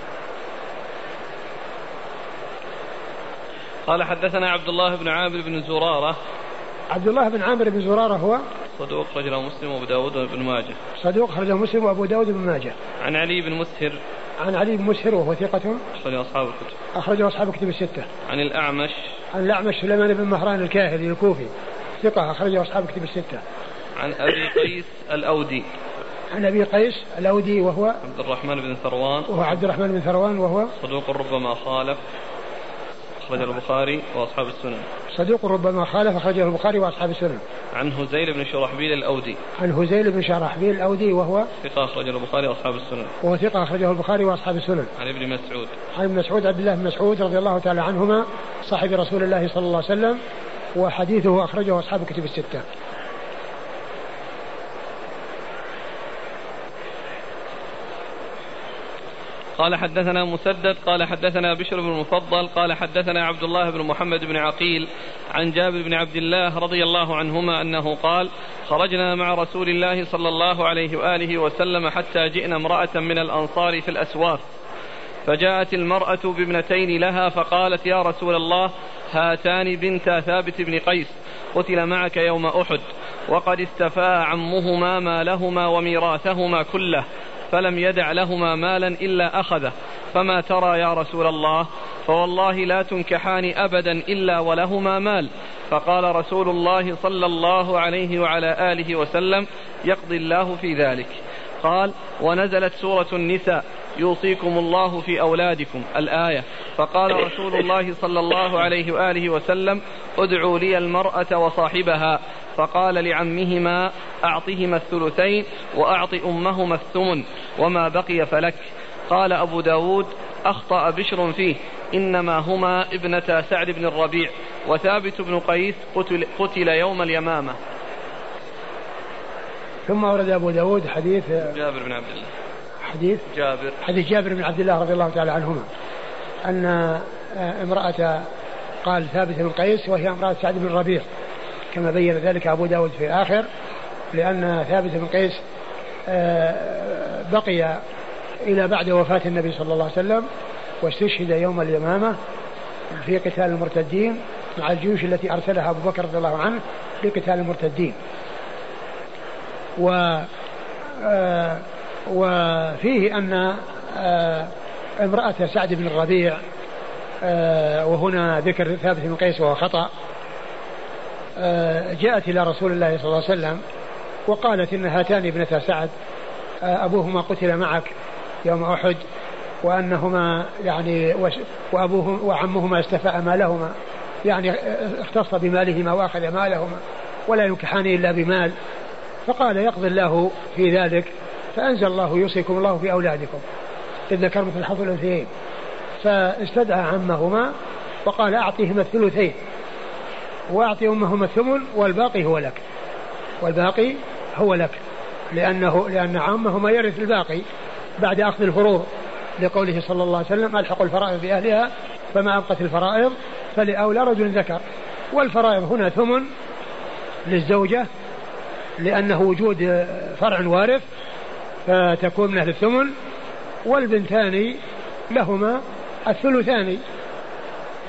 [SPEAKER 1] قال حدثنا عبد الله بن عامر بن زرارة.
[SPEAKER 2] عبد الله بن عامر بن زرارة هو؟
[SPEAKER 1] صدوق رجل مسلم وأبو داود وابن ماجه.
[SPEAKER 2] صدوق رجل مسلم وأبو داود وابن ماجه.
[SPEAKER 1] عن علي بن مسهر.
[SPEAKER 2] عن علي بن مسهر وهو ثقة.
[SPEAKER 1] أخرجه أصحاب الكتب.
[SPEAKER 2] أخرجه أصحاب الكتب الستة.
[SPEAKER 1] عن الأعمش.
[SPEAKER 2] عن الأعمش سليمان بن مهران الكاهلي الكوفي. ثقة أخرجه أصحاب الكتب الستة.
[SPEAKER 1] عن أبي قيس الأودي.
[SPEAKER 2] عن أبي قيس الأودي وهو
[SPEAKER 1] عبد الرحمن بن ثروان.
[SPEAKER 2] وهو عبد الرحمن بن ثروان وهو
[SPEAKER 1] صدوق ربما خالف. أخرجه البخاري وأصحاب السنن.
[SPEAKER 2] صدوق ربما خالف أخرجه البخاري وأصحاب السنن.
[SPEAKER 1] عن هزيل بن شرحبيل الأودي.
[SPEAKER 2] عن هزيل بن شرحبيل الأودي وهو
[SPEAKER 1] ثقة أخرجه البخاري وأصحاب السنن.
[SPEAKER 2] وهو ثقة أخرجه البخاري وأصحاب السنن.
[SPEAKER 1] عن ابن مسعود.
[SPEAKER 2] عن ابن مسعود عبد الله بن مسعود رضي الله تعالى عنهما صاحب رسول الله صلى الله عليه وسلم وحديثه أخرجه أصحاب الكتب الستة.
[SPEAKER 1] قال حدثنا مسدد قال حدثنا بشر بن المفضل قال حدثنا عبد الله بن محمد بن عقيل عن جابر بن عبد الله رضي الله عنهما أنه قال خرجنا مع رسول الله صلى الله عليه وآله وسلم حتى جئنا امرأة من الأنصار في الأسواق. فجاءت المرأة بابنتين لها فقالت يا رسول الله هاتان بنتا ثابت بن قيس قتل معك يوم أحد وقد استفاء عمهما مالهما وميراثهما كله فلم يدع لهما مالا إلا أخذه. فما ترى يا رسول الله؟ فوالله لا تنكحان أبدا إلا ولهما مال. فقال رسول الله صلى الله عليه وعلى آله وسلم يقضي الله في ذلك. قال ونزلت سورة النساء. يوصيكم الله في أولادكم. الآية فقال رسول الله صلى الله عليه وآله وسلم ادعوا لي المرأة وصاحبها. فقال لعمهما أعطهما الثلثين وأعط أمهما الثمن وما بقي فلك. قال أبو داود أخطأ بشر فيه. إنما هما ابنتا سعد بن الربيع وثابت بن قيس قتل, قتل يوم اليمامة.
[SPEAKER 2] ثم ورد أبو داود حديث
[SPEAKER 1] جابر بن عبد الله.
[SPEAKER 2] حديث
[SPEAKER 1] جابر.
[SPEAKER 2] حديث جابر بن عبد الله رضي الله تعالى عنهما أن امرأة قال ثابت بن قيس وهي امرأة سعد بن الربيع كما بين ذلك أبو داود في الآخر لأن ثابت بن قيس بقي إلى بعد وفاة النبي صلى الله عليه وسلم واستشهد يوم اليمامة في قتال المرتدين مع الجيوش التي أرسلها أبو بكر رضي الله عنه لقتال المرتدين. و آه وفيه أن آه امرأة سعد بن الربيع آه وهنا ذكر ثابت بن قيس وهو خطأ آه جاءت إلى رسول الله صلى الله عليه وسلم وقالت إن هاتان ابنتا سعد أبوهما قتل معك يوم أحد وأنهما يعني وأبوهما وعمهما استفاء مالهما يعني اختص بمالهما وأخذ مالهما ولا ينكحان إلا بمال فقال يقضي الله في ذلك. فأنزل الله يوصيكم الله في أولادكم إذ ذكر مثل حظ الأنثيين. فاستدعى عمهما وقال أعطيهما الثلثين. وأعطي أمهما الثمن والباقي هو لك. والباقي هو لك. لأنه لأن عمهما يرث الباقي بعد أخذ الفروض. لقوله صلى الله عليه وسلم ألحقوا الفرائض بأهلها فما أبقت الفرائض فلأولى رجل ذكر. والفرائض هنا ثمن للزوجة لأنه وجود فرع وارث فتكون من أهل الثمن والبنتان لهما الثلثان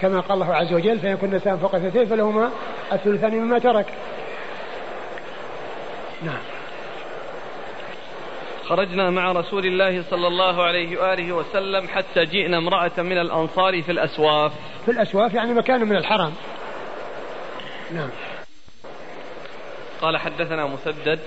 [SPEAKER 2] كما قال الله عز وجل فإن كن نساء فوق اثنتين فلهما الثلثان مما ترك. نعم.
[SPEAKER 1] خرجنا مع رسول الله صلى الله عليه وآله وسلم حتى جئنا امرأة من الأنصار في الأسواف.
[SPEAKER 2] في الأسواف يعني مكان من الحرم. نعم.
[SPEAKER 1] قال حدثنا مسدد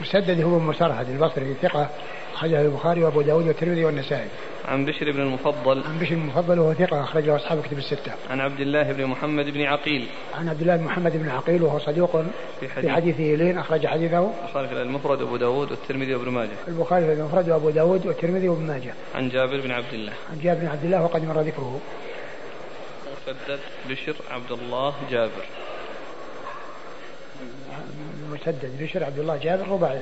[SPEAKER 2] مسدد هو مسرهد البصري ثقة أخرجه البخاري وأبو داود والترمذي والنسائي.
[SPEAKER 1] عن بشر بن المفضل.
[SPEAKER 2] عن بشر بن المفضل وهو ثقة أخرجه أصحاب كتب الستة.
[SPEAKER 1] عن عبد الله بن محمد بن عقيل.
[SPEAKER 2] عن عبد الله بن محمد بن عقيل وهو صديق في, حديث في حديثه لين أخرج حديثه.
[SPEAKER 1] البخاري في المفرد وأبو داود والترمذي وابن ماجه.
[SPEAKER 2] البخاري في المفرد وأبو داود والترمذي وابن ماجه.
[SPEAKER 1] عن جابر بن عبد الله.
[SPEAKER 2] عن جابر بن عبد الله وقد مر ذكره.
[SPEAKER 1] مسدد بشر عبد الله جابر.
[SPEAKER 2] مسدد بشر عبد الله جابر رباعي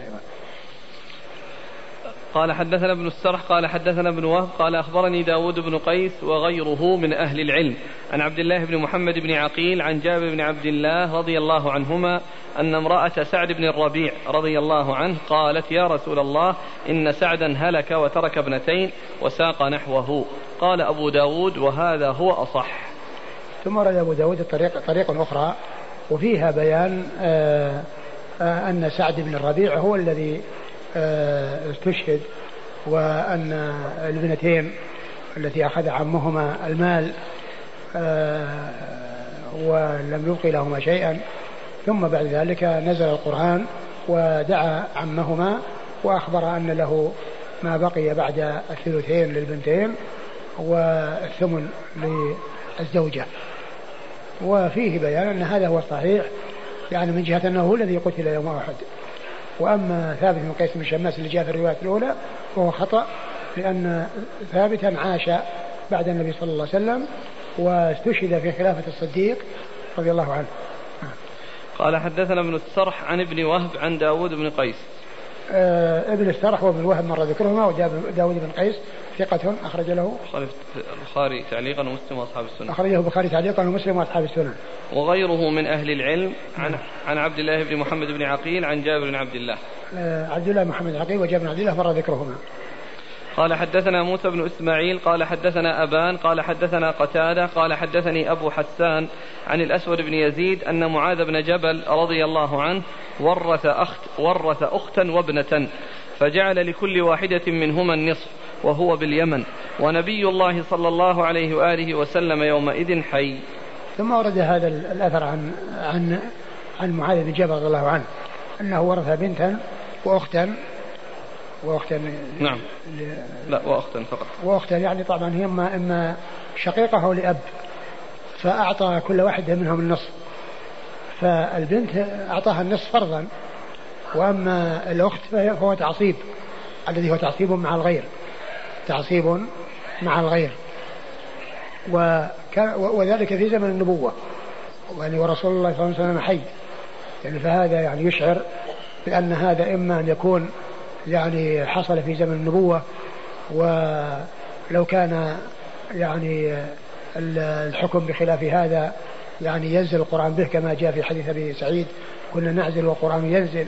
[SPEAKER 1] قال حدثنا ابن السرح قال حدثنا ابن وهب قال أخبرني داود بن قيس وغيره من أهل العلم. عن عبد الله بن محمد بن عقيل عن جابر بن عبد الله رضي الله عنهما أن امرأة سعد بن الربيع رضي الله عنه قالت يا رسول الله إن سعدا هلك وترك ابنتين وساق نحوه. قال أبو داود وهذا هو أصح.
[SPEAKER 2] ثم ورد أبو داود طريق, طريق أخرى وفيها بيان آآ أن سعد بن الربيع هو الذي آه، استشهد وأن الابنتين التي أخذ عمهما المال آه، ولم يبقي لهما شيئا. ثم بعد ذلك نزل القرآن ودعا عمهما وأخبر أن له ما بقي بعد الثلثين للبنتين والثمن للزوجة. وفيه بيان أن هذا هو الصحيح يعني من جهة أنه هو الذي قتل يوم أحد. وأما ثابت بن قيس بن شماس اللي جاء في الرواية الأولى فهو خطأ لأن ثابتا عاش بعد النبي صلى الله عليه وسلم واستشهد في خلافة الصديق رضي الله عنه.
[SPEAKER 1] قال حدثنا ابن السرح عن ابن وهب عن داود بن قيس.
[SPEAKER 2] ابن السرح وابن وهب مر ذكرهما وداود بن قيس ثقة أخرج له.
[SPEAKER 1] البخاري تعليقا ومسلم وأصحاب السنة.
[SPEAKER 2] أخرجه البخاري تعليقا ومسلم وأصحاب السنة.
[SPEAKER 1] وغيره من أهل العلم عن عن عبد الله بن محمد بن عقيل عن جابر بن عبد الله.
[SPEAKER 2] آه عبد الله محمد عقيل وجابر بن عبد الله مر ذكرهما.
[SPEAKER 1] قال حدثنا موسى بن إسماعيل قال حدثنا أبان قال حدثنا قتادة قال حدثني أبو حسان عن الأسود بن يزيد أن معاذ بن جبل رضي الله عنه ورث أخت ورث أختا وابنة فجعل لكل واحدة منهما النصف وهو باليمن ونبي الله صلى الله عليه وآله وسلم يومئذ حي.
[SPEAKER 2] ثم ورد هذا الأثر عن عن عن معاذ بن جبل رضي الله عنه أنه ورث بنتا وأختا واختا
[SPEAKER 1] نعم. لا واختا فقط.
[SPEAKER 2] واختا يعني طبعا هي اما أما شقيقة أو لأب فأعطى كل واحدة منهم النصف. فالبنت أعطاها النصف فرضا وأما الأخت فهو تعصيب الذي هو تعصيب مع الغير. تعصيب مع الغير. وذلك في زمن النبوة. يعني ورسول الله صلى الله عليه وسلم حي. يعني فهذا يعني يشعر بأن هذا إما أن يكون يعني حصل في زمن النبوة ولو كان يعني الحكم بخلاف هذا يعني ينزل القرآن به كما جاء في حديث أبي سعيد كنا نعزل والقرآن ينزل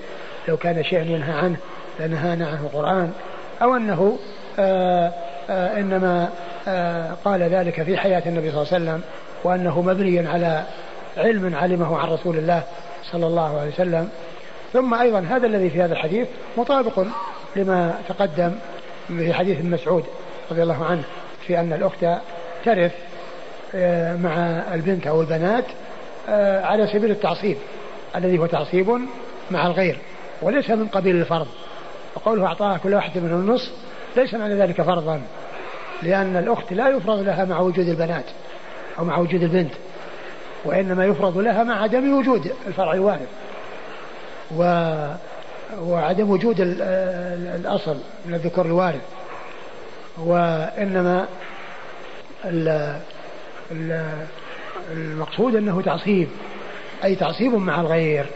[SPEAKER 2] لو كان شيئا ينهى عنه لنهانا عنه القرآن أو أنه آآ آآ إنما آآ قال ذلك في حياة النبي صلى الله عليه وسلم وأنه مبني على علم علمه عن رسول الله صلى الله عليه وسلم. ثم أيضا هذا الذي في هذا الحديث مطابق لما تقدم في حديث مسعود رضي الله عنه في أن الأخت ترث آه، مع البنت أو البنات آه، على سبيل التعصيب الذي هو تعصيب مع الغير وليس من قبيل الفرض. وقوله أعطاها كل واحد منهم النصف ليس معنى ذلك فرضا لأن الأخت لا يفرض لها مع وجود البنات أو مع وجود البنت وإنما يفرض لها مع عدم وجود الفرع الوارث. و وعدم وجود الأصل من الذكور الوارث وإنما المقصود أنه تعصيب أي تعصيب مع الغير.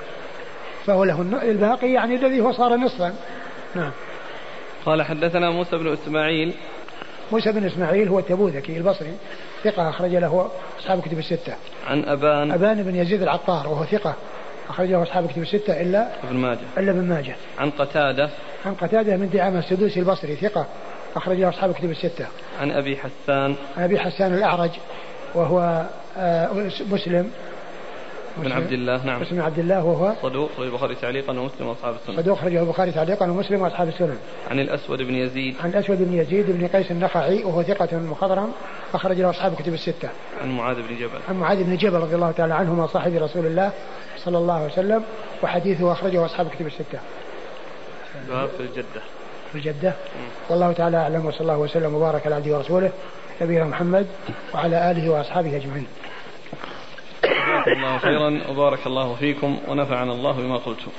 [SPEAKER 2] فهو له الباقي يعني الذي هو صار نصفا. نعم.
[SPEAKER 1] قال حدثنا موسى بن إسماعيل.
[SPEAKER 2] موسى بن إسماعيل هو التبوذكي البصري ثقة أخرج له أصحاب كتب الستة.
[SPEAKER 1] عن أبان.
[SPEAKER 2] أبان بن يزيد العطار وهو ثقة. أخرجه أصحاب كتب الستة إلا
[SPEAKER 1] ابن ماجه.
[SPEAKER 2] إلا ابن ماجه.
[SPEAKER 1] عن قتادة.
[SPEAKER 2] عن قتادة من دعامة السدوسي البصري ثقة أخرجه أصحاب كتب الستة.
[SPEAKER 1] عن أبي حسان.
[SPEAKER 2] عن أبي حسان الأعرج وهو آه، مسلم.
[SPEAKER 1] بن عبد الله نعم.
[SPEAKER 2] مسلم عبد الله وهو؟
[SPEAKER 1] صدوق أخرج البخاري تعليقا ومسلم وأصحاب السنن
[SPEAKER 2] صدوق أخرجه البخاري تعليقا ومسلم وأصحاب السنن
[SPEAKER 1] عن الأسود بن يزيد.
[SPEAKER 2] عن الأسود بن يزيد بن قيس النخعي وهو ثقة مخضرم أخرج له أصحاب كتب الستة.
[SPEAKER 1] عن معاذ بن جبل.
[SPEAKER 2] عن معاذ بن جبل رضي الله تعالى عنهما صاحب رسول الله صلى الله عليه وسلم وحديثه أخرجه أصحاب كتب الستة.
[SPEAKER 1] باب في الجدة.
[SPEAKER 2] في الجدة. والله تعالى أعلم وصلى الله وسلم وبارك على عبده ورسوله نبينا محمد وعلى آله وأصحابه أجمعين.
[SPEAKER 1] جزاكم الله خيرا وبارك الله فيكم ونفعنا الله بما قلتم.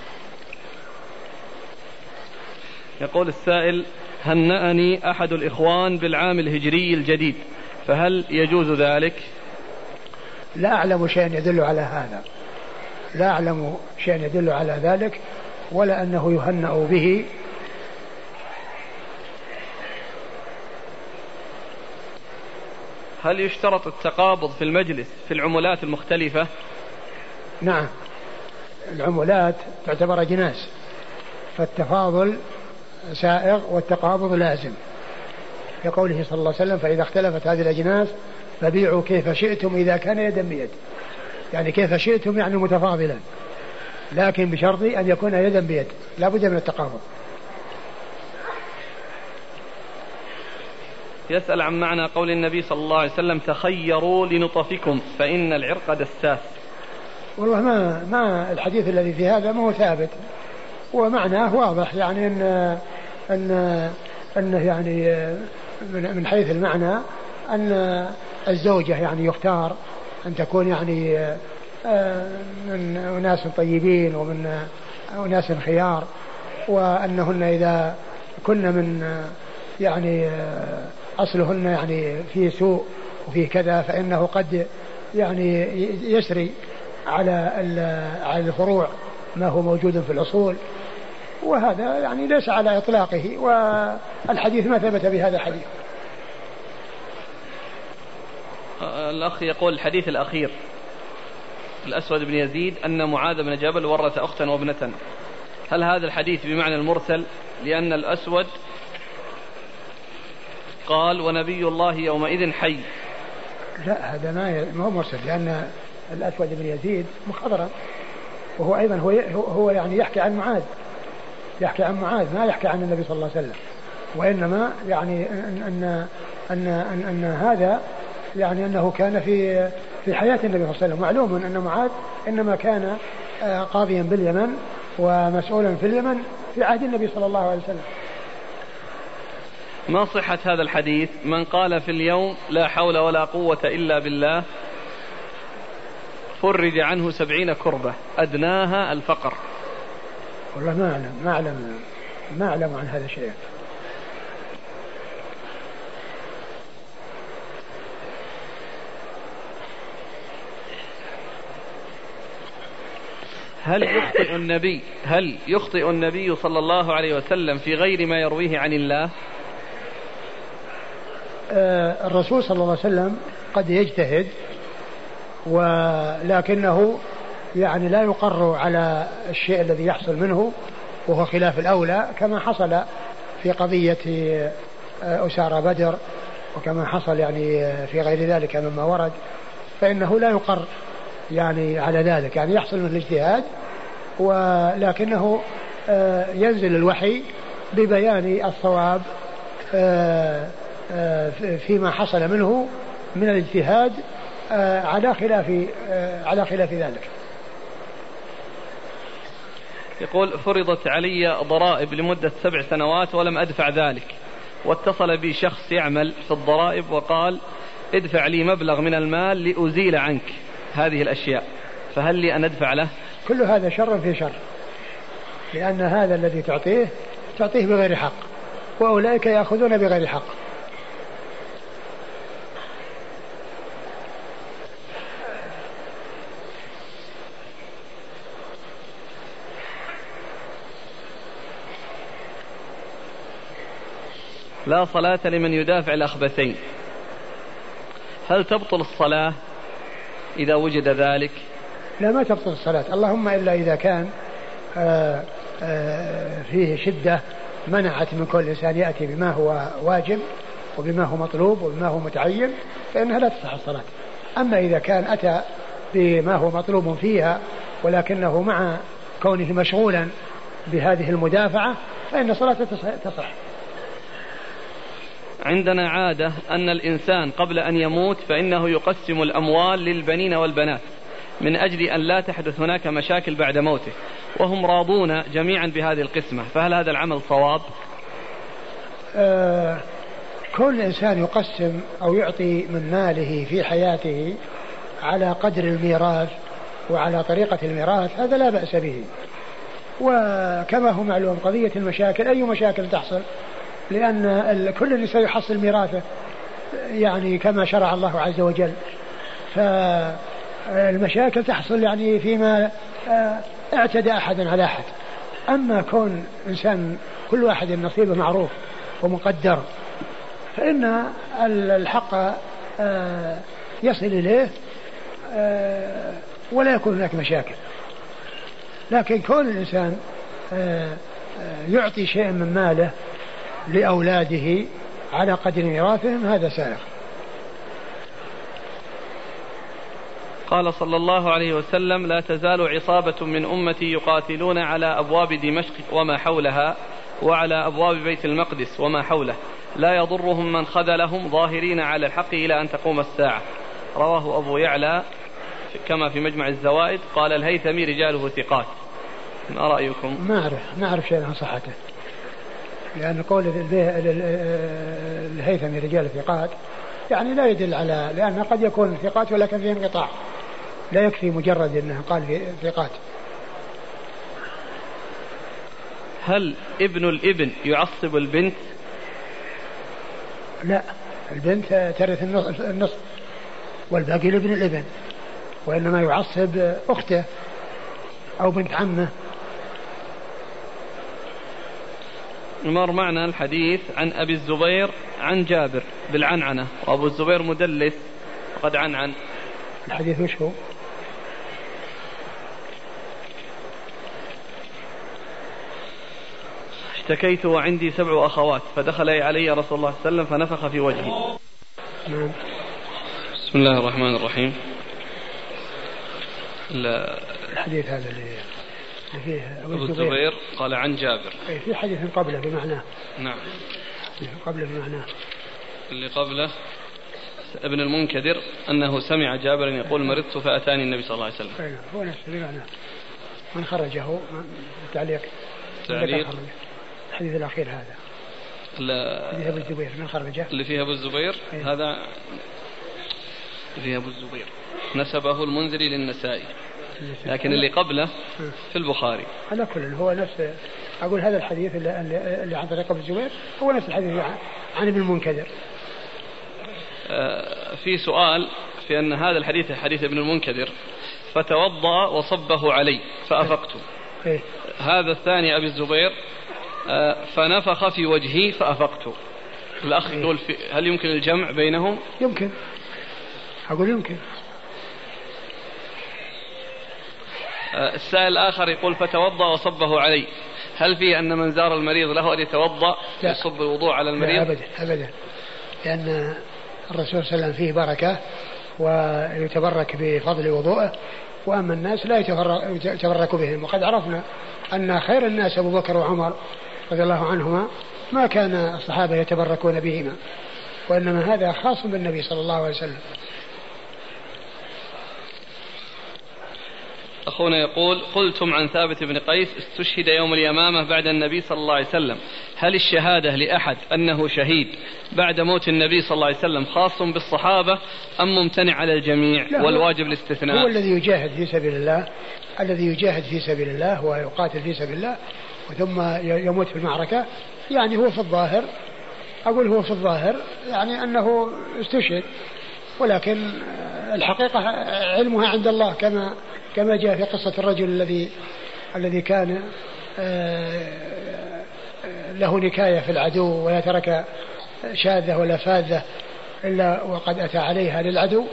[SPEAKER 1] يقول السائل هنأني أحد الإخوان بالعام الهجري الجديد؟ فهل يجوز ذلك؟
[SPEAKER 2] لا أعلم شيئا يدل على هذا. لا أعلم شيئا يدل على ذلك ولا أنه يهنأ به
[SPEAKER 1] هل يشترط التقابض في المجلس في العملات المختلفة؟
[SPEAKER 2] نعم. العملات تعتبر أجناس فالتفاضل سائغ والتقابض لازم. كقوله صلى الله عليه وسلم فإذا اختلفت هذه الأجناس فبيعوا كيف شئتم إذا كان يدا بيد. يعني كيف شئتم يعني متفاضلا لكن بشرط أن يكون يدا بيد لا بد من التقابض.
[SPEAKER 1] يسأل عن معنى قول النبي صلى الله عليه وسلم تخيروا لنطفكم فإن العرق دساس.
[SPEAKER 2] والله ما ما الحديث الذي في هذا ما هو ثابت. ومعناه واضح يعني ان ان إنه يعني من حيث المعنى أن الزوجة يعني يختار أن تكون يعني من أناس طيبين ومن أناس خيار وأنهن إذا كن من يعني أصلهن يعني فيه سوء وفيه كذا فإنه قد يعني يسري على على الفروع ما هو موجود في الأصول. وهذا يعني ليس على إطلاقه والحديث ما ثبت بهذا الحديث.
[SPEAKER 1] الأخ يقول الحديث الأخير الأسود بن يزيد أن معاذ بن جبل ورث أختا وابنة. هل هذا الحديث بمعنى المرسل؟ لأن الأسود قال ونبي الله يومئذ حي.
[SPEAKER 2] لا هذا ما ما هو مرسل لأن الأسود بن يزيد مخضرا وهو أيضا هو هو يعني يحكي عن معاذ. يحكي عن معاذ ما يحكي عن النبي صلى الله عليه وسلم. وإنما يعني أن أن أن, أن, أن هذا يعني أنه كان في في حياة النبي صلى الله عليه وسلم. معلوم أن معاذ إنما كان آه، قاضيا باليمن ومسؤولا في اليمن في عهد النبي صلى الله عليه وسلم.
[SPEAKER 1] ما صحة هذا الحديث؟ من قال في اليوم لا حول ولا قوة إلا بالله فرج عنه سبعين كربة أدناها الفقر.
[SPEAKER 2] والله ما أعلم ما أعلم ما أعلم عن هذا شيء.
[SPEAKER 1] هل يخطئ النبي هل يخطئ النبي صلى الله عليه وسلم في غير ما يرويه عن الله؟
[SPEAKER 2] الرسول صلى الله عليه وسلم قد يجتهد ولكنه يعني لا يقر على الشيء الذي يحصل منه وهو خلاف الأولى كما حصل في قضية آه، أسارى بدر وكما حصل يعني آه، في غير ذلك مما ورد. فإنه لا يقر يعني على ذلك يعني يحصل منه الاجتهاد ولكنه آه، ينزل الوحي ببيان الصواب فيما حصل منه من الاجتهاد على خلاف على خلاف ذلك.
[SPEAKER 1] يقول فرضت علي ضرائب لمدة سبع سنوات ولم أدفع ذلك واتصل بي شخص يعمل في الضرائب وقال ادفع لي مبلغ من المال لأزيل عنك هذه الأشياء فهل لي أن أدفع له
[SPEAKER 2] كل هذا شر في شر لأن هذا الذي تعطيه تعطيه بغير حق وأولئك يأخذون بغير حق
[SPEAKER 1] لا صلاة لمن يدافع الأخبثين. هل تبطل الصلاة إذا وجد ذلك؟
[SPEAKER 2] لا ما تبطل الصلاة. اللهم إلا إذا كان آه، آه، فيه شدة منعت من كل إنسان يأتي بما هو واجب وبما هو مطلوب وبما هو متعين فإنها لا تصح الصلاة. أما إذا كان أتى بما هو مطلوب فيها ولكنه مع كونه مشغولا بهذه المدافعة فإن صلاته تصح.
[SPEAKER 1] عندنا عادة أن الإنسان قبل أن يموت فإنه يقسم الأموال للبنين والبنات من أجل أن لا تحدث هناك مشاكل بعد موته. وهم راضون جميعا بهذه القسمة. فهل هذا العمل صواب؟
[SPEAKER 2] آه كل إنسان يقسم أو يعطي من ماله في حياته على قدر الميراث وعلى طريقة الميراث هذا لا بأس به. وكما هو معلوم قضية المشاكل أي مشاكل تحصل؟ لأن كل سيحصل ميراثه يعني كما شرع الله عز وجل. فالمشاكل تحصل يعني فيما آه، اعتدى أحد على أحد. أما كون إنسان كل واحد نصيبه معروف ومقدر فإن الحق آه، يصل إليه آه، ولا يكون هناك مشاكل. لكن كون الإنسان يعطي شيء من ماله لأولاده على قدر ميراثهم هذا سائغ
[SPEAKER 1] قال صلى الله عليه وسلم لا تزال عصابة من أمتي يقاتلون على أبواب دمشق وما حولها وعلى أبواب بيت المقدس وما حوله. لا يضرهم من خذلهم ظاهرين على الحق إلى أن تقوم الساعة. رواه أبو يعلى كما في مجمع الزوائد. قال الهيثمي رجاله ثقات. ما رأيكم؟
[SPEAKER 2] ما أعرف ما أعرف شيء عن صحته. لأن قول الهيثمي رجال ثقات يعني لا يدل على لأن قد يكون ثقات ولكن فيه انقطاع لا يكفي مجرد أنه قال ثقات
[SPEAKER 1] هل ابن الابن يعصب البنت؟
[SPEAKER 2] لا البنت ترث النصف والباقي لابن الابن وإنما يعصب أخته أو بنت عمه.
[SPEAKER 1] مر معنا الحديث عن أبي الزبير عن جابر بالعنعنة وأبو الزبير مدلس قد عنعن.
[SPEAKER 2] الحديث وش هو؟
[SPEAKER 1] اشتكيت وعندي سبع أخوات فدخل علي رسول الله صلى الله عليه وسلم فنفخ في وجهي. نعم. بسم الله الرحمن الرحيم.
[SPEAKER 2] الحديث هذا اللي
[SPEAKER 1] أبو الزبير. قال عن جابر.
[SPEAKER 2] أي في حديث قبله بمعناه.
[SPEAKER 1] نعم.
[SPEAKER 2] قبله بمعناه.
[SPEAKER 1] اللي قبله ابن المنكدر أنه سمع جابر يقول مرضت فأتاني النبي صلى الله عليه وسلم.
[SPEAKER 2] أي نعم هو نفسه بمعناه من خرجه التعليق
[SPEAKER 1] تعليق.
[SPEAKER 2] الحديث الأخير هذا. حديث أبو الزبير من خرجه.
[SPEAKER 1] اللي فيه أبو الزبير أيه. هذا فيه أبو الزبير. نسبه المنذري للنسائي. لكن اللي قبله في البخاري.
[SPEAKER 2] على كل هو نفس أقول هذا الحديث اللي, عن طريق ابن الزبير هو نفس الحديث عن ابن المنكدر.
[SPEAKER 1] آه، في سؤال في أن هذا الحديث حديث ابن المنكدر فتوضأ وصبه علي فأفقت. إيه؟ هذا الثاني أبي الزبير آه، فنفخ في وجهي فأفقت. الأخ إيه؟ يقول هل يمكن الجمع بينهم؟
[SPEAKER 2] يمكن. أقول يمكن
[SPEAKER 1] آه، السائل الآخر يقول فتوضأ وصبه علي. هل في أن من زار المريض له أن يتوضأ يصب الوضوء على المريض؟
[SPEAKER 2] لا أبدا أبدا. لأن الرسول صلى الله عليه وسلم فيه بركة ويتبرك بفضل وضوءه وأما الناس لا يتبرك بهم. وقد عرفنا أن خير الناس أبو بكر وعمر رضي الله عنهما ما كان الصحابة يتبركون بهما وإنما هذا خاص بالنبي صلى الله عليه وسلم.
[SPEAKER 1] أخونا يقول قلتم عن ثابت بن قيس استشهد يوم اليمامة بعد النبي صلى الله عليه وسلم. هل الشهادة لأحد أنه شهيد بعد موت النبي صلى الله عليه وسلم خاص بالصحابة أم ممتنع على الجميع والواجب الاستثناء؟
[SPEAKER 2] هو الذي يجاهد في سبيل الله الذي يجاهد في سبيل الله ويقاتل في سبيل الله ثم يموت في المعركة. يعني هو في الظاهر أقول هو في الظاهر يعني أنه استشهد ولكن الحقيقة علمها عند الله كما كما جاء في قصة الرجل الذي الذي كان آه، له نكاية في العدو ولا ترك شاذة ولا فاذة إلا وقد أتى عليها للعدو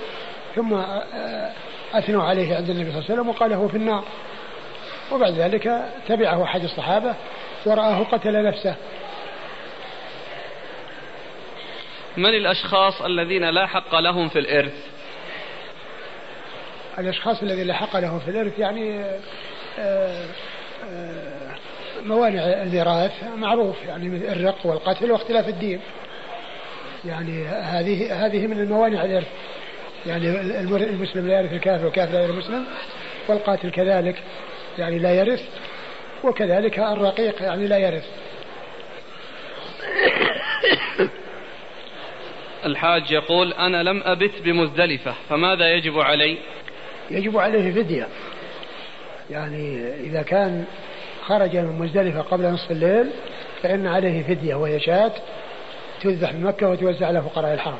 [SPEAKER 2] ثم آه، أثنوا عليه عند النبي صلى الله عليه وسلم وقال هو في النار. وبعد ذلك تبعه أحد الصحابة ورآه قتل نفسه.
[SPEAKER 1] من الأشخاص الذين لا حق لهم في الإرث؟
[SPEAKER 2] الأشخاص الذين لا حق لهم في الإرث يعني آه، آه، موانع الميراث معروف يعني الرق والقتل واختلاف الدين. يعني هذه هذه من الموانع الإرث. يعني المسلم لا يرث الكافر والكافر لا يرث المسلم والقاتل كذلك يعني لا يرث وكذلك الرقيق يعني لا يرث.
[SPEAKER 1] الحاج يقول أنا لم أبت بمزدلفة فماذا يجب علي؟
[SPEAKER 2] يجب عليه فدية. يعني إذا كان خرج من مزدلفة قبل نصف الليل فإن عليه فدية وهي شاة تذبح بمكة وتوزع على فقراء الحرم.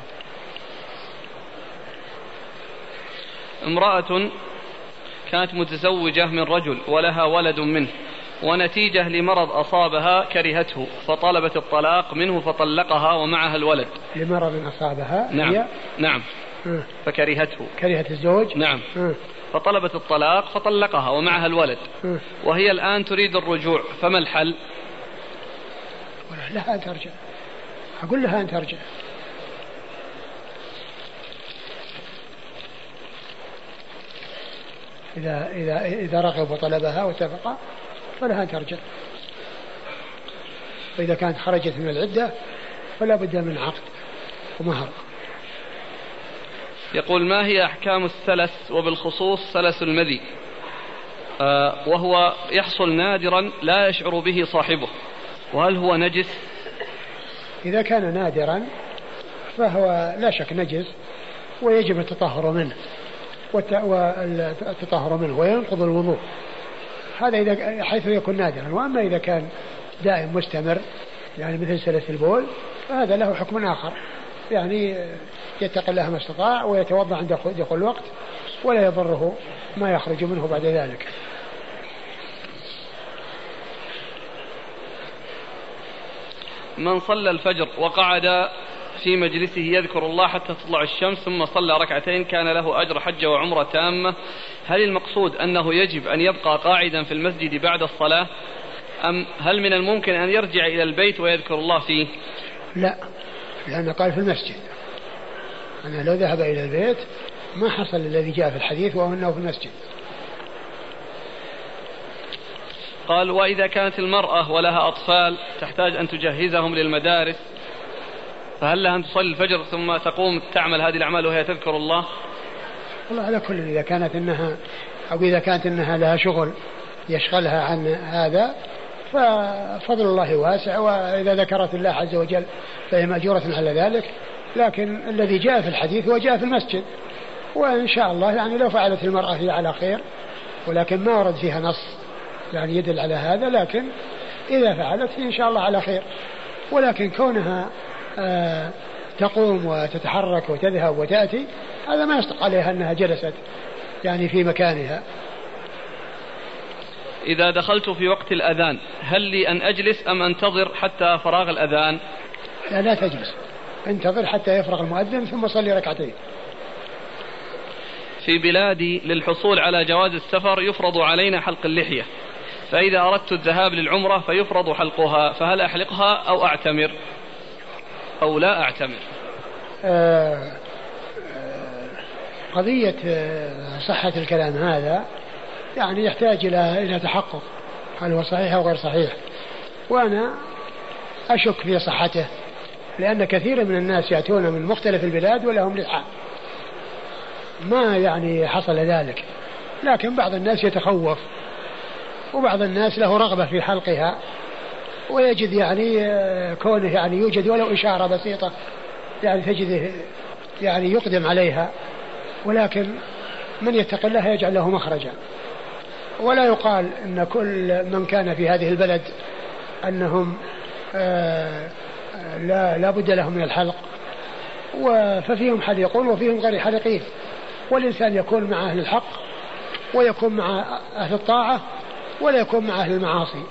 [SPEAKER 1] امرأة كانت متزوجة من رجل ولها ولد منه ونتيجة لمرض أصابها كرهته فطلبت الطلاق منه فطلقها ومعها الولد.
[SPEAKER 2] لمرض أصابها
[SPEAKER 1] نعم هي؟ نعم. فكرهته.
[SPEAKER 2] كرهت الزوج؟
[SPEAKER 1] نعم. فطلبت الطلاق فطلقها ومعها الولد. وهي الآن تريد الرجوع. فما الحل؟
[SPEAKER 2] لها أن ترجع. أقول لها أن ترجع. إذا إذا إذا رغب وطلبها واتفقا فلها أن ترجع. وإذا كانت خرجت من العدة فلا بد من عقد ومهر.
[SPEAKER 1] يقول ما هي أحكام السلس وبالخصوص سلس المذي؟ آه وهو يحصل نادرا لا يشعر به صاحبه. وهل هو نجس؟
[SPEAKER 2] إذا كان نادرا فهو لا شك نجس ويجب التطهر منه والتطهر منه وينقض الوضوء. هذا إذا حيث يكون نادرا. وأما إذا كان دائم مستمر يعني مثل سلس البول فهذا له حكم آخر. يعني يتقي الله ما استطاع ويتوضأ عند دخول الوقت ولا يضره ما يخرج منه بعد ذلك.
[SPEAKER 1] من صلى الفجر وقعد في مجلسه يذكر الله حتى تطلع الشمس ثم صلى ركعتين كان له أجر حجة وعمرة تامة. هل المقصود أنه يجب أن يبقى قاعدا في المسجد بعد الصلاة؟ أم هل من الممكن أن يرجع إلى البيت ويذكر الله فيه؟
[SPEAKER 2] لا لأنه قال في المسجد. أنا لو ذهب إلى البيت ما حصل الذي جاء في الحديث وهو أنه في المسجد.
[SPEAKER 1] قال وإذا كانت المرأة ولها أطفال تحتاج أن تجهزهم للمدارس فهل لها أن تصلي الفجر ثم تقوم تعمل هذه الأعمال وهي تذكر الله؟
[SPEAKER 2] والله على كل إذا كانت إنها أو إذا كانت إنها لها شغل يشغلها عن هذا ففضل الله واسع وإذا ذكرت الله عز وجل فهي مأجورة على ذلك. لكن الذي جاء في الحديث هو جاء في المسجد. وإن شاء الله يعني لو فعلت المرأة هي على خير ولكن ما ورد فيها نص يعني يدل على هذا لكن إذا فعلت إن شاء الله على خير. ولكن كونها آه تقوم وتتحرك وتذهب وتأتي هذا ما يصدق عليها أنها جلست يعني في مكانها.
[SPEAKER 1] إذا دخلت في وقت الأذان هل لي أن أجلس أم أنتظر حتى فراغ الأذان؟
[SPEAKER 2] لا لا تجلس. انتظر حتى يفرغ المؤذن ثم صلي ركعتين.
[SPEAKER 1] في بلادي للحصول على جواز السفر يفرض علينا حلق اللحية. فإذا أردت الذهاب للعمرة فيفرض حلقها فهل أحلقها أو أعتمر؟ أو لا أعتمر؟ آه
[SPEAKER 2] قضية آه، صحة الكلام هذا يعني يحتاج إلى إلى تحقق هل هو صحيح أو غير صحيح. وأنا أشك في صحته. لأن كثير من الناس يأتون من مختلف البلاد ولهم لحى ما يعني حصل ذلك. لكن بعض الناس يتخوف وبعض الناس له رغبة في حلقها ويجد يعني آه، كونه يعني يوجد ولو إشارة بسيطة يعني تجده يعني يقدم عليها. ولكن من يتق الله يجعل له مخرجا. ولا يقال إن كل من كان في هذه البلد أنهم آه، آه، لا لا بد لهم من الحلق. ففيهم حليقون وفيهم غير حلقين. والإنسان يكون مع أهل الحق ويكون مع أهل الطاعة ولا يكون مع أهل المعاصي.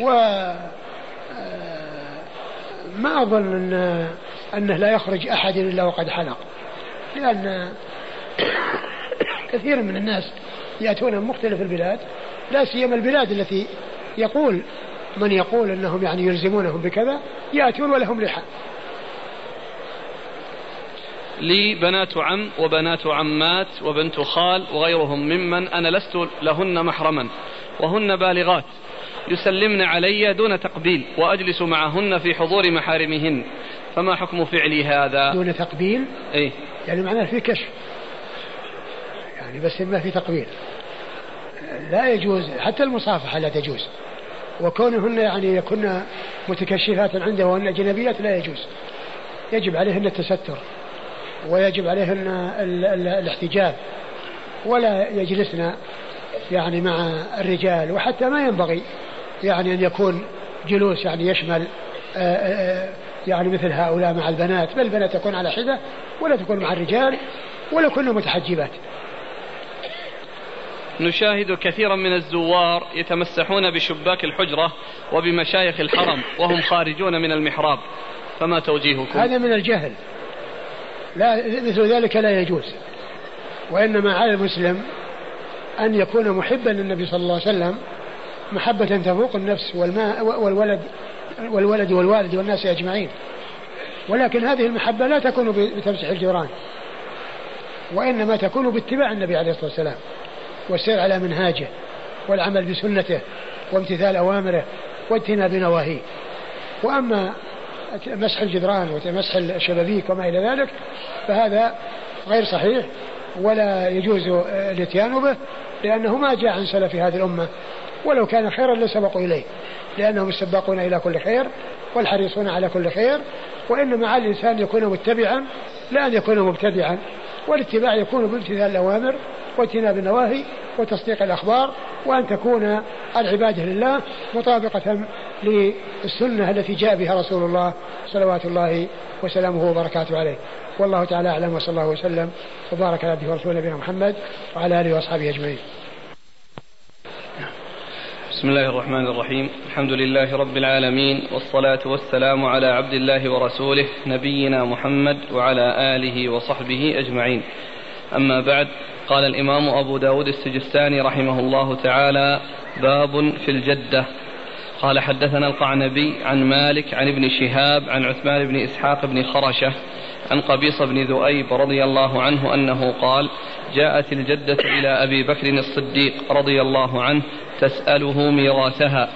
[SPEAKER 2] و آه، ما أظن أن أنه لا يخرج أحد إلا وقد حلق. لأن كثير من الناس يأتون من مختلف البلاد لا سيما البلاد التي يقول من يقول أنهم يعني يلزمونهم بكذا يأتون ولهم لحى
[SPEAKER 1] لي بنات عم وبنات عمات وبنت خال وغيرهم ممن أنا لست لهن محرما وهن بالغات. يسلمن علي دون تقبيل وأجلس معهن في حضور محارمهن. فما حكم فعلي هذا؟
[SPEAKER 2] دون تقبيل؟
[SPEAKER 1] إيه؟
[SPEAKER 2] يعني معناه في كشف. يعني بس ما في تقبيل. لا يجوز حتى المصافحة لا تجوز. وكونهن يعني يكن متكشفات عنده وهن أجنبيات لا يجوز. يجب عليهن التستر ويجب عليهن الاحتجاب ولا يجلسن يعني مع الرجال وحتى ما ينبغي يعني أن يكون جلوس يعني يشمل آه، آه، يعني مثل هؤلاء مع البنات بل البنات تكون على حدة ولا تكون مع الرجال ولا كن متحجبات.
[SPEAKER 1] نشاهد كثيرا من الزوار يتمسحون بشباك الحجرة وبمشايخ الحرم وهم خارجون من المحراب. فما توجيهكم؟
[SPEAKER 2] هذا من الجهل. لا مثل ذلك لا يجوز. وإنما على المسلم أن يكون محبا للنبي صلى الله عليه وسلم محبة تفوق النفس والماء والولد والولد والوالد والناس أجمعين. ولكن هذه المحبة لا تكون بتمسح الجيران وإنما تكون باتباع النبي عليه الصلاة والسلام. والسير على منهاجه والعمل بسنته وامتثال أوامره واجتناب نواهيه. وأما مسح الجدران ومسح الشبابيك وما إلى ذلك فهذا غير صحيح ولا يجوز الاتيان به لأنه ما جاء عن سلف هذه الأمة ولو كان خيرا لسبقوا إليه لأنهم السباقون إلى كل خير والحريصون على كل خير وإنما على الإنسان يكون متبعا لا أن يكون مبتدعا والاتباع يكون بامتثال الأوامر واجتناب النواهي وتصديق الأخبار وأن تكون العبادة لله مطابقة للسنة التي جاء بها رسول الله صلوات الله وسلامه وبركاته عليه. والله تعالى أعلم وصلى الله وسلم وبارك على عبده ورسوله نبينا محمد وعلى آله وأصحابه أجمعين.
[SPEAKER 1] بسم الله الرحمن الرحيم. الحمد لله رب العالمين والصلاة والسلام على عبد الله ورسوله نبينا محمد وعلى آله وصحبه أجمعين. أما بعد قال الإمام أبو داود السجستاني رحمه الله تعالى باب في الجدة. قال حدثنا القعنبي عن مالك عن ابن شهاب عن عثمان بن إسحاق بن خرشة عن قبيص بن ذؤيب رضي الله عنه أنه قال جاءت الجدة إلى أبي بكر الصديق رضي الله عنه تسأله ميراثها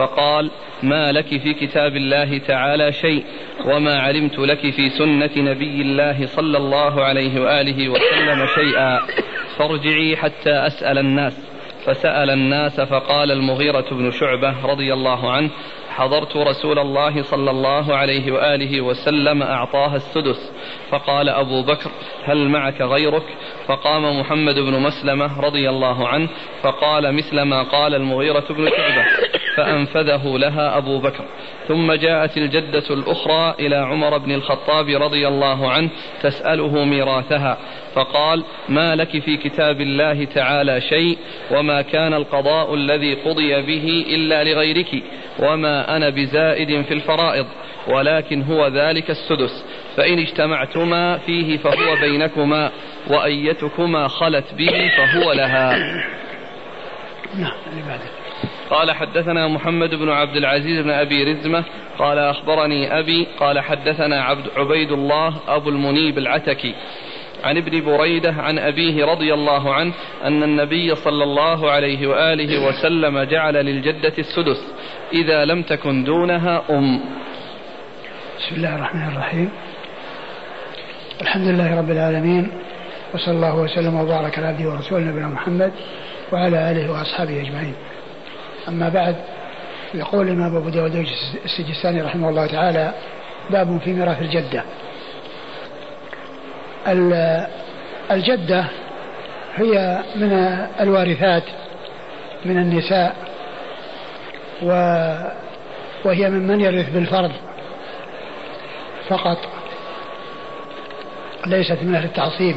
[SPEAKER 1] فقال ما لك في كتاب الله تعالى شيء وما علمت لك في سنة نبي الله صلى الله عليه وآله وسلم شيئا. فارجعي حتى أسأل الناس. فسأل الناس فقال المغيرة بن شعبة رضي الله عنه حضرت رسول الله صلى الله عليه وآله وسلم أعطاها السدس. فقال أبو بكر هل معك غيرك؟ فقام محمد بن مسلمة رضي الله عنه فقال مثل ما قال المغيرة بن شعبة فأنفذه لها أبو بكر. ثم جاءت الجدة الأخرى إلى عمر بن الخطاب رضي الله عنه تسأله ميراثها فقال ما لك في كتاب الله تعالى شيء وما كان القضاء الذي قضي به إلا لغيرك وما أنا بزائد في الفرائض ولكن هو ذلك السدس فإن اجتمعتما فيه فهو بينكما وأيتكما خلت به فهو لها.
[SPEAKER 2] نعم
[SPEAKER 1] قال حدثنا محمد بن عبد العزيز بن أبي رزمة قال أخبرني أبي قال حدثنا عبد عبيد الله أبو المنيب العتكي عن ابن بريدة عن أبيه رضي الله عنه أن النبي صلى الله عليه وآله وسلم جعل للجدة السدس إذا لم تكن دونها أم.
[SPEAKER 2] بسم الله الرحمن الرحيم. الحمد لله رب العالمين وصلى الله وسلم وبارك على عبده ورسوله نبينا محمد وعلى آله وأصحابه أجمعين. أما بعد يقول الإمام أبو داود السجستاني رحمه الله تعالى باب في ميراث الجدة. الجدة هي من الوارثات من النساء و وهي ممن يرث بالفرض فقط ليست من أهل التعصيب.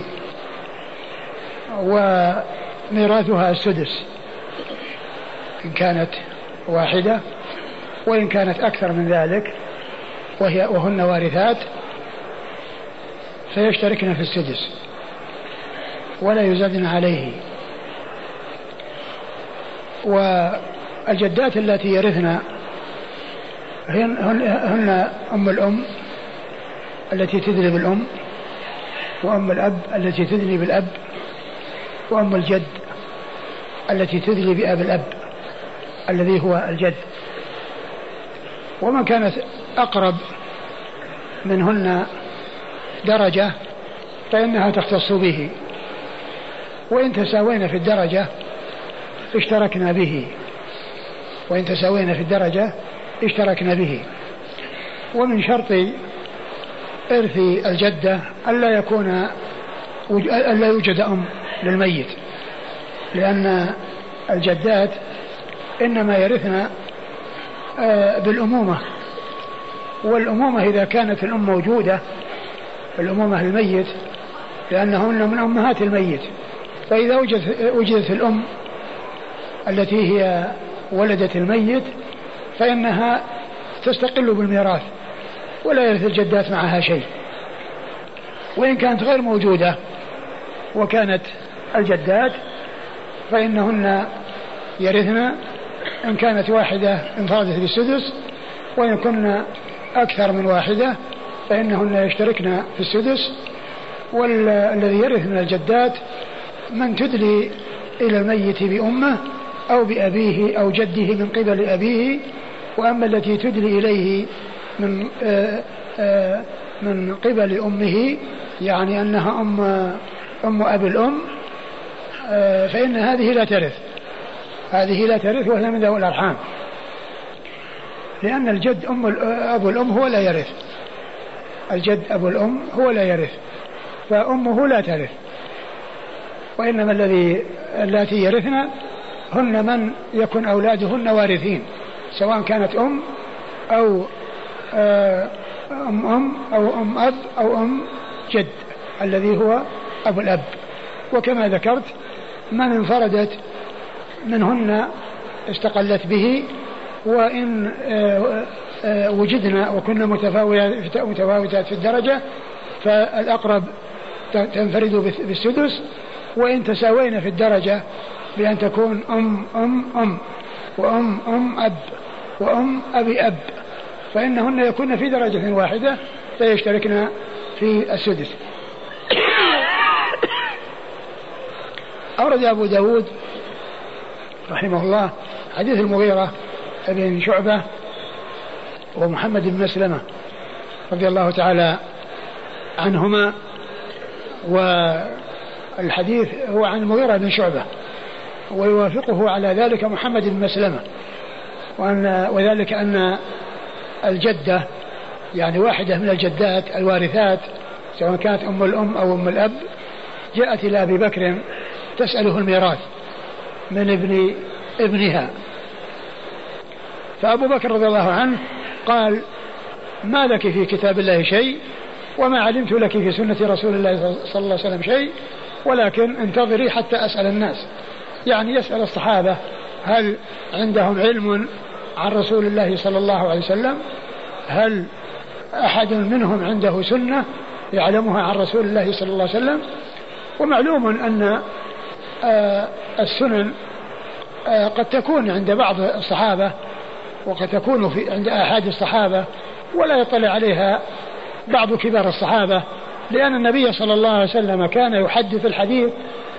[SPEAKER 2] وميراثها السدس. إن كانت واحدة وإن كانت أكثر من ذلك وهي وهن وارثات فيشتركن في السدس ولا يزادن عليه. والجدات التي يرثن هن, هن أم الأم التي تدري بالأم وأم الأب التي تدري بالأب وأم الجد التي تدري بأب الأب. الذي هو الجد. ومن كانت أقرب منهن درجة فإنها تختص به. وإن تساوينا في الدرجة اشتركنا به. وإن تساوينا في الدرجة اشتركنا به. ومن شرط إرث الجدة ألا يكون ألا يوجد أم للميت. لأن الجدات إنما يرثن آه، بالأمومة. والأمومة إذا كانت الأم موجودة الأمومة الميت لأنهن من أمهات الميت. فإذا وجدت, وجدت الأم التي هي ولدت الميت فإنها تستقل بالميراث ولا يرث الجدات معها شيء. وإن كانت غير موجودة وكانت الجدات فإنهن يرثن إن كانت واحدة انفردت بالسدس وإن كن أكثر من واحدة فإنهن يشتركن في السدس. والذي يرث من الجدات من تدلي إلى الميت بأمه أو بأبيه أو جده من قبل أبيه وأما التي تدلي إليه من آه، آه، من قبل أمه يعني أنها أم أم أبي الأم آه، فإن هذه لا ترث. هذه لا ترث وهي من ذوي الأرحام. لأن الجد أم أبو الأم هو لا يرث. الجد أبو الأم هو لا يرث. فأمه لا ترث. وإنما الذي اللاتي يرثن هن من يكن أولادهن وارثين. سواء كانت أم أو آه، أم أم أو أم أب أو أم جد الذي هو أبو الأب. وكما ذكرت من انفردت منهن استقلت به وإن آه، آه، وجدنا وكنا متفاوتات في الدرجة فالأقرب تنفرد بالسدس وإن تساوينا في الدرجة بأن تكون أم أم أم وأم أم أب وأم أبي أب فإنهن يكون في درجة واحدة فيشتركن في السدس. أورد أبو داود رحمه الله حديث المغيرة بن شعبة ومحمد بن مسلمة رضي الله تعالى عنهما والحديث هو عن المغيرة بن شعبة ويوافقه على ذلك محمد بن مسلمة وأن وذلك أن الجدة يعني واحدة من الجدات الوارثات سواء كانت أم الأم أو أم الأب جاءت إلى أبي بكر تسأله الميراث. من ابن ابنها. فأبو بكر رضي الله عنه قال ما لك في كتاب الله شيء وما علمت لك في سنة رسول الله صلى الله عليه وسلم شيء ولكن انتظري حتى أسأل الناس. يعني يسأل الصحابة هل عندهم علم عن رسول الله صلى الله عليه وسلم؟ هل أحد منهم عنده سنة يعلمها عن رسول الله صلى الله عليه وسلم؟ ومعلوم أن السنن آه، قد تكون عند بعض الصحابة وقد تكون في عند أحد الصحابة ولا يطلع عليها بعض كبار الصحابة لأن النبي صلى الله عليه وسلم كان يحدث الحديث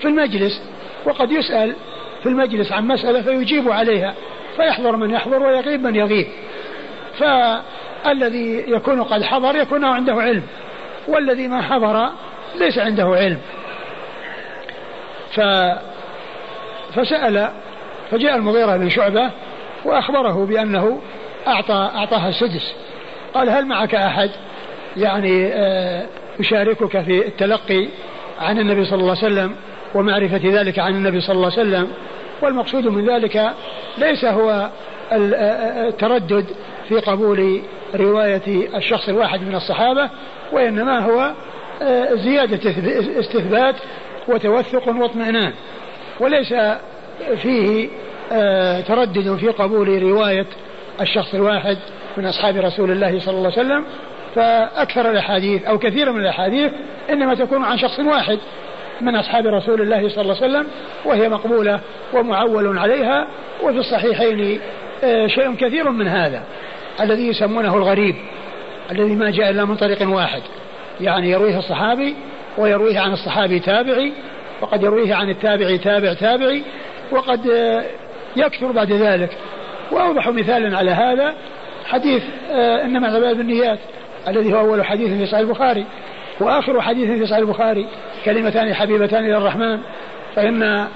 [SPEAKER 2] في المجلس وقد يسأل في المجلس عن مسألة فيجيب عليها فيحضر من يحضر ويغيب من يغيب. فالذي يكون قد حضر يكون عنده علم والذي ما حضر ليس عنده علم. ف فسأل فجاء المغيرة بن شعبة وأخبره بأنه أعطى أعطاها السدس. قال هل معك أحد؟ يعني آه، يشاركك في التلقي عن النبي صلى الله عليه وسلم ومعرفة ذلك عن النبي صلى الله عليه وسلم. والمقصود من ذلك ليس هو التردد في قبول رواية الشخص الواحد من الصحابة وإنما هو زيادة استثبات وتوثق واطمئنان. وليس فيه تردد في قبول رواية الشخص الواحد من أصحاب رسول الله صلى الله عليه وسلم. فأكثر الأحاديث أو كثير من الأحاديث إنما تكون عن شخص واحد من أصحاب رسول الله صلى الله عليه وسلم وهي مقبولة ومعول عليها. وفي الصحيحين آه، شيء كثير من هذا الذي يسمونه الغريب الذي ما جاء إلا من طريق واحد. يعني يرويه الصحابي ويرويه عن الصحابي تابعي وقد يرويه عن التابعي تابع تابعي وقد آه، يكثر بعد ذلك. وأوضح مثال على هذا حديث آه، إنما الأعمال بالنيات الذي هو أول حديث في صحيح البخاري. وآخر حديث في صحيح البخاري كلمتان حبيبتان إلى الرحمن فإن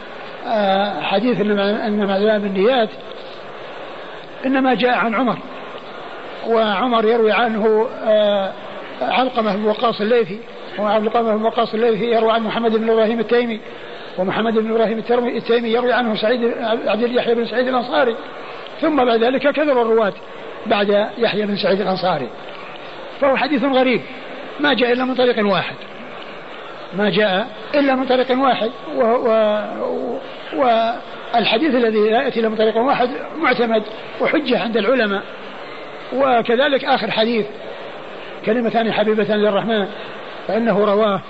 [SPEAKER 2] آه، حديث إنما الأعمال بالنيات إنما جاء عن عمر. وعمر يروي عنه علقمة بن وقاص الليثي. وعلقمة بن وقاص الليثي يروي عن محمد بن إبراهيم التيمي ومحمد بن إبراهيم التيمي يروي عنه سعيد عبد يحيى بن سعيد الأنصاري. ثم بعد ذلك كثر الرواة بعد يحيى بن سعيد الأنصاري. فهو حديث غريب. ما جاء إلا من طريق واحد. ما جاء إلا من طريق واحد. و و والحديث الذي لا يأتي إلا من طريق واحد معتمد وحجة عند العلماء. وكذلك آخر حديث كلمتان حبيبتان للرحمن. فإنه رواه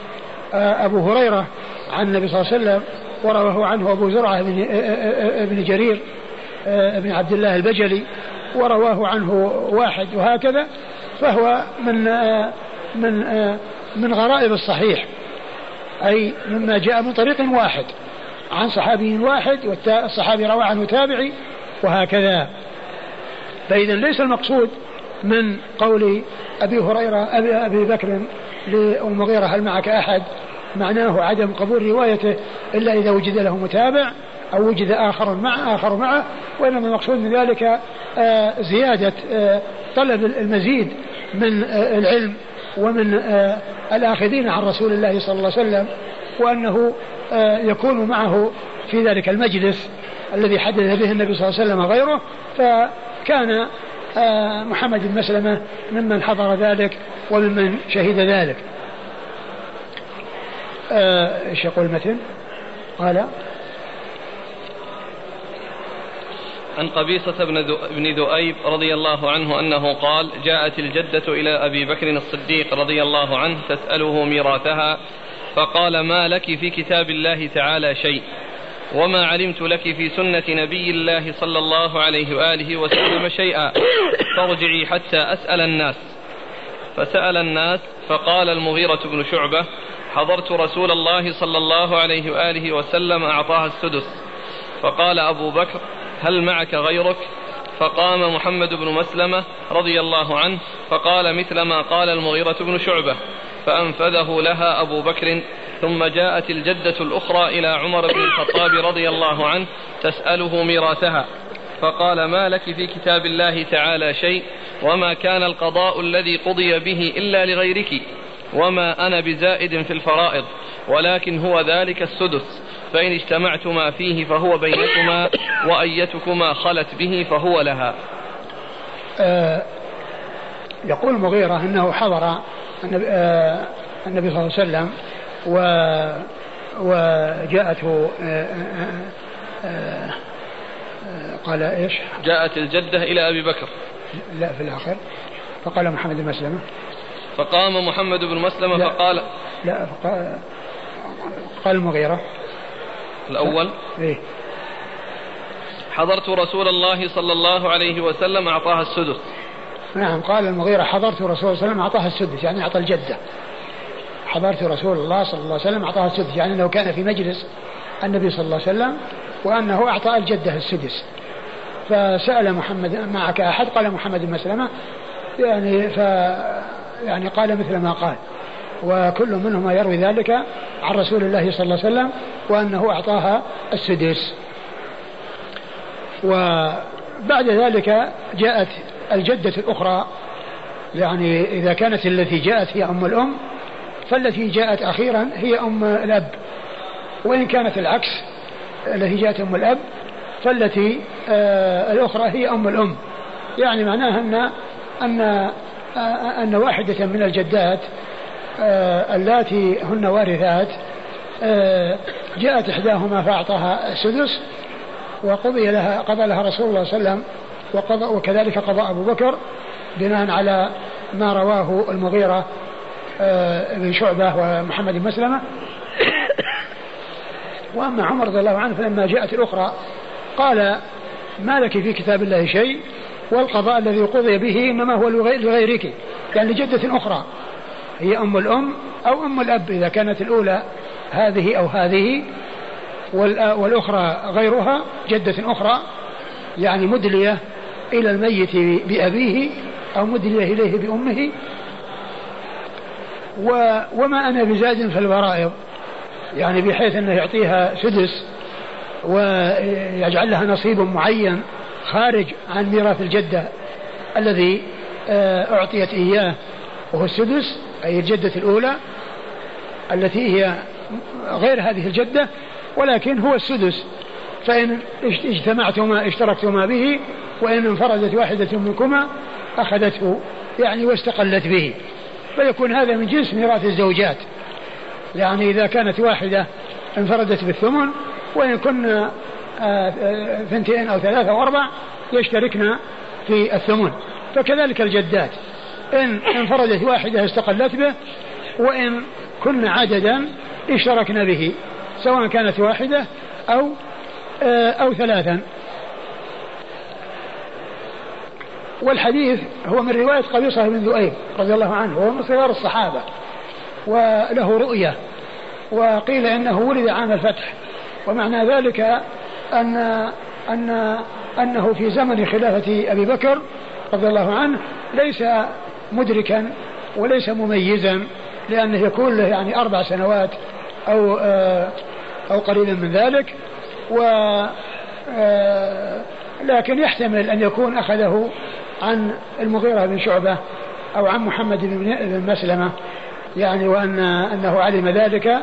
[SPEAKER 2] آه، أبو هريرة عن النبي صلى الله عليه وسلم ورواه عنه أبو زرعة بن, آه، آه، بن جرير بن عبد الله البجلي ورواه عنه واحد وهكذا فهو من من من غرائب الصحيح أي مما جاء من طريق واحد عن صحابي واحد والصحابي روى عنه تابعي وهكذا. فإذا ليس المقصود من قول أبي هريرة أبي, أبي بكر للمغيرة هل معك أحد؟ معناه عدم قبول روايته إلا إذا وجد له متابع أو وجد آخر مع آخر معه وإنما المقصود من ذلك آه، زيادة آه، طلب المزيد من آه، العلم ومن الآخذين عن رسول الله صلى الله عليه وسلم وأنه يكون معه في ذلك المجلس الذي حدث به النبي صلى الله عليه وسلم غيره فكان محمد بن مسلمة ممن حضر ذلك وممن شهد ذلك. إيش يقول المتن؟ قال
[SPEAKER 1] عن قبيصة بن ذؤيب رضي الله عنه أنه قال جاءت الجدة إلى أبي بكر الصديق رضي الله عنه تسأله ميراثها فقال ما لك في كتاب الله تعالى شيء؟ وما علمت لك في سنة نبي الله صلى الله عليه وآله وسلم شيئا فارجعي حتى أسأل الناس فسأل الناس فقال المغيرة بن شعبة حضرت رسول الله صلى الله عليه وآله وسلم أعطاها السدس فقال أبو بكر هل معك غيرك فقام محمد بن مسلمة رضي الله عنه فقال مثل ما قال المغيرة بن شعبة فأنفذه لها أبو بكر ثم جاءت الجدة الأخرى إلى عمر بن الخطاب رضي الله عنه تسأله ميراثها فقال ما لك في كتاب الله تعالى شيء؟ وما كان القضاء الذي قضي به إلا لغيرك وما أنا بزائد في الفرائض ولكن هو ذلك السدس فإن اجتمعتما فيه فهو بينكما وأيتكما خلت به فهو لها.
[SPEAKER 2] آه يقول المغيرة أنه حضر النبي, آه النبي صلى الله عليه وسلم و وجاءته آه آه, آه، قال إيش؟
[SPEAKER 1] جاءت الجدة إلى أبي بكر.
[SPEAKER 2] لا في الآخر. فقال محمد بن مسلمة.
[SPEAKER 1] فقام محمد بن مسلمة
[SPEAKER 2] لا.
[SPEAKER 1] فقال
[SPEAKER 2] لا فقال قال المغيرة.
[SPEAKER 1] الأول.
[SPEAKER 2] إيه.
[SPEAKER 1] حضرت رسول الله صلى الله عليه وسلم أعطاها السدس.
[SPEAKER 2] نعم قال المغيرة حضرت رسول الله صلى الله عليه وسلم أعطاها السدس يعني أعطى الجدة. حضرت رسول الله صلى الله عليه وسلم أعطاها السدس يعني أنه كان في مجلس النبي صلى الله عليه وسلم وأنه أعطى الجدة السدس. فسأل محمد معك أحد؟ قال محمد بن مسلمة يعني ف يعني قال مثل ما قال. وكل منهما يروي ذلك عن رسول الله صلى الله عليه وسلم وأنه أعطاها السدس. وبعد ذلك جاءت الجدة الأخرى يعني إذا كانت التي جاءت هي أم الأم فالتي جاءت أخيرا هي أم الأب. وإن كانت العكس التي جاءت أم الأب فالتي آه الأخرى هي أم الأم. يعني معناها أن أن آه أن واحدة من الجدات آه اللاتي هن وارثات آه جاءت إحداهما فأعطاها السدس وقضي لها قضى لها رسول الله صلى الله عليه وسلم وقضى وكذلك قضى أبو بكر بناء على ما رواه المغيرة بن شعبة ومحمد بن مسلمة. وأما عمر رضي الله عنه فلما جاءت الأخرى قال ما لك في كتاب الله شيء والقضاء الذي قضي به إنما هو لغيرك. يعني لجدة أخرى هي أم الأم أو أم الأب إذا كانت الأولى هذه أو هذه والأخرى غيرها جدة أخرى يعني مدلية إلى الميت بأبيه أو مدلية إليه بأمه و وما أنا بزاد في الفرائض يعني بحيث أنه يعطيها سدس ويجعل لها نصيب معين خارج عن ميراث الجدة الذي آه، أعطيت إياه وهو السدس أي الجدة الأولى التي هي غير هذه الجدة ولكن هو السدس. فإن اجتمعتما اشتركتما به وإن انفردت واحدة منكما أخذته يعني واستقلت به. فيكون هذا من جنس ميراث الزوجات. يعني إذا كانت واحدة انفردت بالثمن وإن كنا آه، آه، ثنتين أو ثلاثة أو أربع يشتركن في الثمن. فكذلك الجدات. إن انفردت واحدة استقلت به وإن كن عددا اشتركن به سواء كانت واحدة أو آه، أو ثلاثا. والحديث هو من رواية قبيصة بن ذؤيب رضي الله عنه وهو من صغار الصحابة وله رؤية وقيل إنه ولد عام الفتح ومعنى ذلك ان ان أنه في زمن خلافة أبي بكر رضي الله عنه ليس مدركا وليس مميزا لأنه يكون له يعني أربع سنوات آه، أو قليلا من ذلك و آه، لكن يحتمل أن يكون أخذه عن المغيرة بن شعبة أو عن محمد بن مسلمة يعني وأن أنه علم ذلك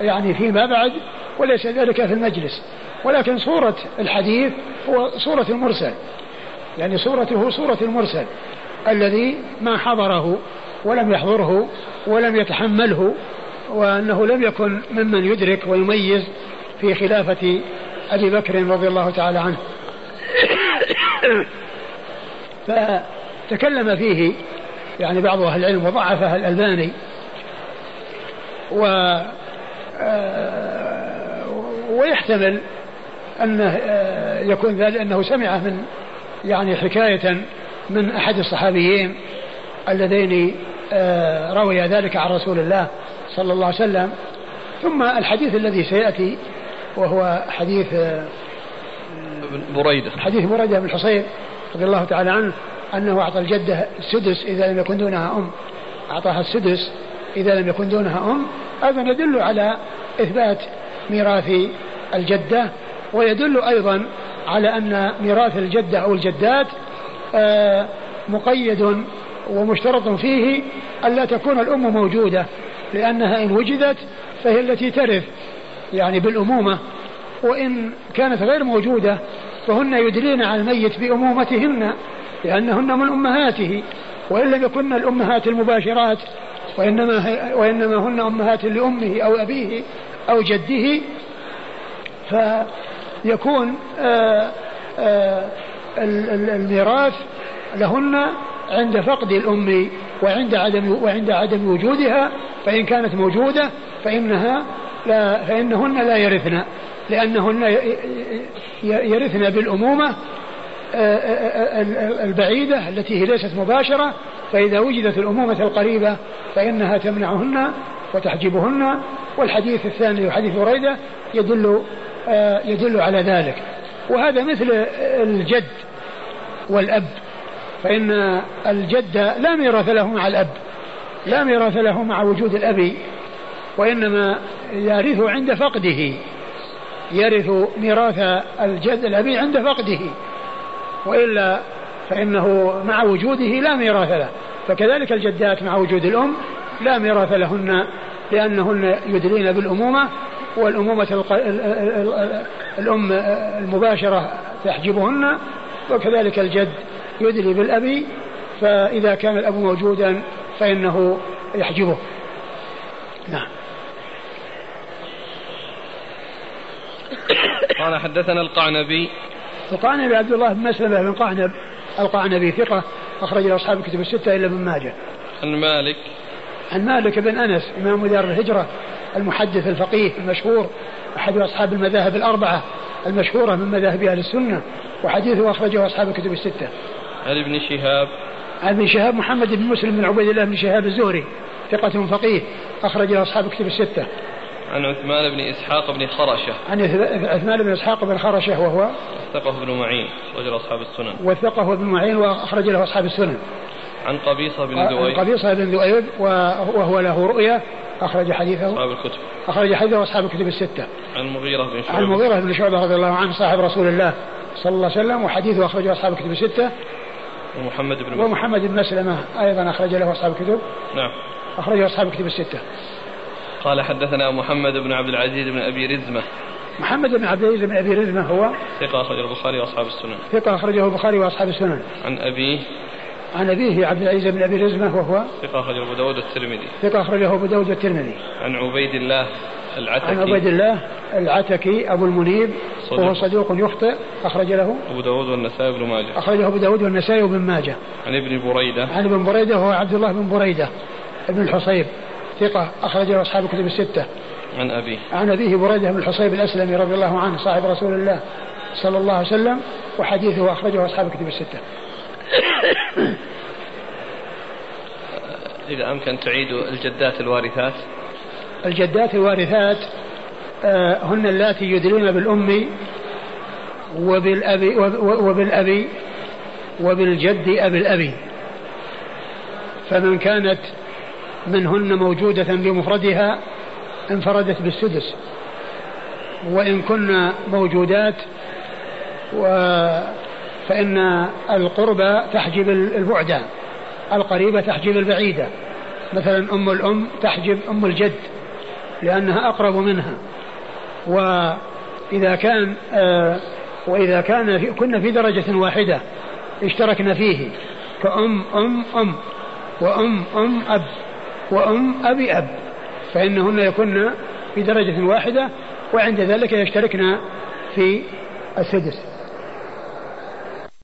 [SPEAKER 2] يعني فيما بعد وليس ذلك في المجلس. ولكن صورة الحديث هو صورة المرسل يعني صورته صورة المرسل الذي ما حضره ولم يحضره ولم يتحمله وأنه لم يكن ممن يدرك ويميز في خلافة أبي بكر رضي الله تعالى عنه. فتكلم فيه يعني بعض أهل العلم وضعفه الألباني و آه، ويحتمل أنه آه، يكون ذلك أنه سمع من يعني حكاية من أحد الصحابيين اللذين آه، روي ذلك عن رسول الله صلى الله عليه وسلم. ثم الحديث الذي سيأتي وهو حديث
[SPEAKER 1] بريدة.
[SPEAKER 2] حديث بريدة بن الحصين رضي الله تعالى عنه أنه أعطى الجدة السدس إذا لم يكن دونها أم. أعطاها السدس إذا لم يكن دونها أم. أيضا يدل على إثبات ميراث الجدة ويدل أيضا على أن ميراث الجدة أو الجدات آه، مقيد ومشترط فيه ألا تكون الأم موجودة لأنها إن وجدت فهي التي ترث يعني بالأمومة وإن كانت غير موجودة فهن يدلين على الميت بأمومتهن لأنهن من أمهاته وإن لم يكن الأمهات المباشرات وإنما, وإنما هن أمهات لأمه أو أبيه أو جده. فيكون آه، آه، الميراث لهن عند فقد الأم وعند عدم وعند عدم وجودها فإن كانت موجودة فإنها لا فإنهن لا يرثن. لأنهن يرثن بالأمومة آه، آه، آه، البعيدة التي هي ليست مباشرة فإذا وجدت الأمومة القريبة فإنها تمنعهن وتحجبهن. والحديث الثاني وحديث بريدة يدل يدل على ذلك. وهذا مثل الجد والأب فإن الجد لا ميراث له مع الأب لا ميراث له مع وجود الأب وإنما يرث عند فقده. يرث ميراث الجد الأبي عند فقده وإلا فإنه مع وجوده لا ميراث له. فكذلك الجدات مع وجود الأم لا ميراث لهن لأنهن يدلين بالأمومة والأمومة الأم المباشرة تحجبهن وكذلك الجد يدلي بالأبي فإذا كان الأب موجودا فإنه يحجبه. نعم.
[SPEAKER 1] قال حدثنا القعنبي.
[SPEAKER 2] القعنبي عبد الله بن مسلمة بن قعنب القعنبي ثقة أخرج أصحاب الكتب الستة إلا ابن ماجه.
[SPEAKER 1] عن مالك.
[SPEAKER 2] عن مالك بن أنس إمام دار الهجرة المحدث الفقيه المشهور أحد أصحاب المذاهب الأربعة المشهورة من مذاهب أهل السنة وحديثه أخرجه أصحاب الكتب الستة.
[SPEAKER 1] عن ابن شهاب.
[SPEAKER 2] عن ابن شهاب محمد بن مسلم بن عبيد الله بن شهاب الزهري ثقة فقيه أخرج أصحاب الكتب الستة.
[SPEAKER 1] عن عثمان بن إسحاق بن خرشة.
[SPEAKER 2] عن عثمان بن إسحاق بن خرشة وهو
[SPEAKER 1] وثقه ابن معين أخرج له أصحاب السنن.
[SPEAKER 2] وثقه ابن معين وأخرج له أصحاب السنن.
[SPEAKER 1] عن قبيصة بن ذؤيب
[SPEAKER 2] عن قبيصة بن ذؤيب وهو له رؤية أخرج حديثه.
[SPEAKER 1] أصحاب الكتب.
[SPEAKER 2] أخرج حديثه أصحاب الكتب الستة.
[SPEAKER 1] عن المغيرة بن شعبة.
[SPEAKER 2] عن المغيرة بن شعبة رضي الله عنه صاحب رسول الله صلى الله عليه وسلم وحديثه أخرجه أصحاب الكتب الستة.
[SPEAKER 1] ومحمد بن
[SPEAKER 2] ومحمد بن مسلمة أيضا أخرج له أصحاب الكتب.
[SPEAKER 1] نعم.
[SPEAKER 2] أخرجه أصحاب الكتب الستة.
[SPEAKER 1] قال حدثنا محمد بن عبد العزيز بن أبي رزمة.
[SPEAKER 2] محمد بن عبد العزيز بن أبي رزمة هو
[SPEAKER 1] ثقة أخرجه البخاري وأصحاب السنن.
[SPEAKER 2] ثقة أخرجه البخاري وأصحاب السنن.
[SPEAKER 1] عن أبيه.
[SPEAKER 2] عن أبيه عبد العزيز بن أبي رزمة وهو
[SPEAKER 1] ثقة أخرجه أبو داود الترمذي.
[SPEAKER 2] ثقة أخرجه أبو داود الترمذي.
[SPEAKER 1] عن عبيد الله العتكي.
[SPEAKER 2] عن عبيد الله العتكي أبو المنيب صدوق. وهو صدوق يخطئ أخرج له
[SPEAKER 1] أبو داود والنسائي بن ماجه.
[SPEAKER 2] أخرجه أبو داود والنسائي وابن ماجه.
[SPEAKER 1] عن ابن بريدة.
[SPEAKER 2] عن ابن بريدة وهو عبد الله بن بريدة ابن الحصيب. ثقة أخرجه أصحاب الكتب الستة.
[SPEAKER 1] عن أبيه
[SPEAKER 2] عن أبيه بريدة بن الحصيب الأسلمي رضي الله عنه صاحب رسول الله صلى الله عليه وسلم وحديثه أخرجه أصحاب الكتب الستة.
[SPEAKER 1] إذا أمكن تعيد الجدات الوارثات.
[SPEAKER 2] الجدات الوارثات آه، هن اللاتي يدلين بالأم وبالأبي وبالأبي وبالجد أبي الأبي. فمن كانت منهن موجودة بمفردها انفردت بالسدس. وإن كن موجودات و فإن القربى تحجب البعد القريبة تحجب البعيدة مثلا أم الأم تحجب أم الجد لأنها أقرب منها. وإذا كان آه وإذا كان في كنا في درجة واحدة اشتركنا فيه كأم أم أم وأم أم أب. وأم أبي أب فإنهن يكن في درجة واحدة وعند ذلك يشتركن في السدس.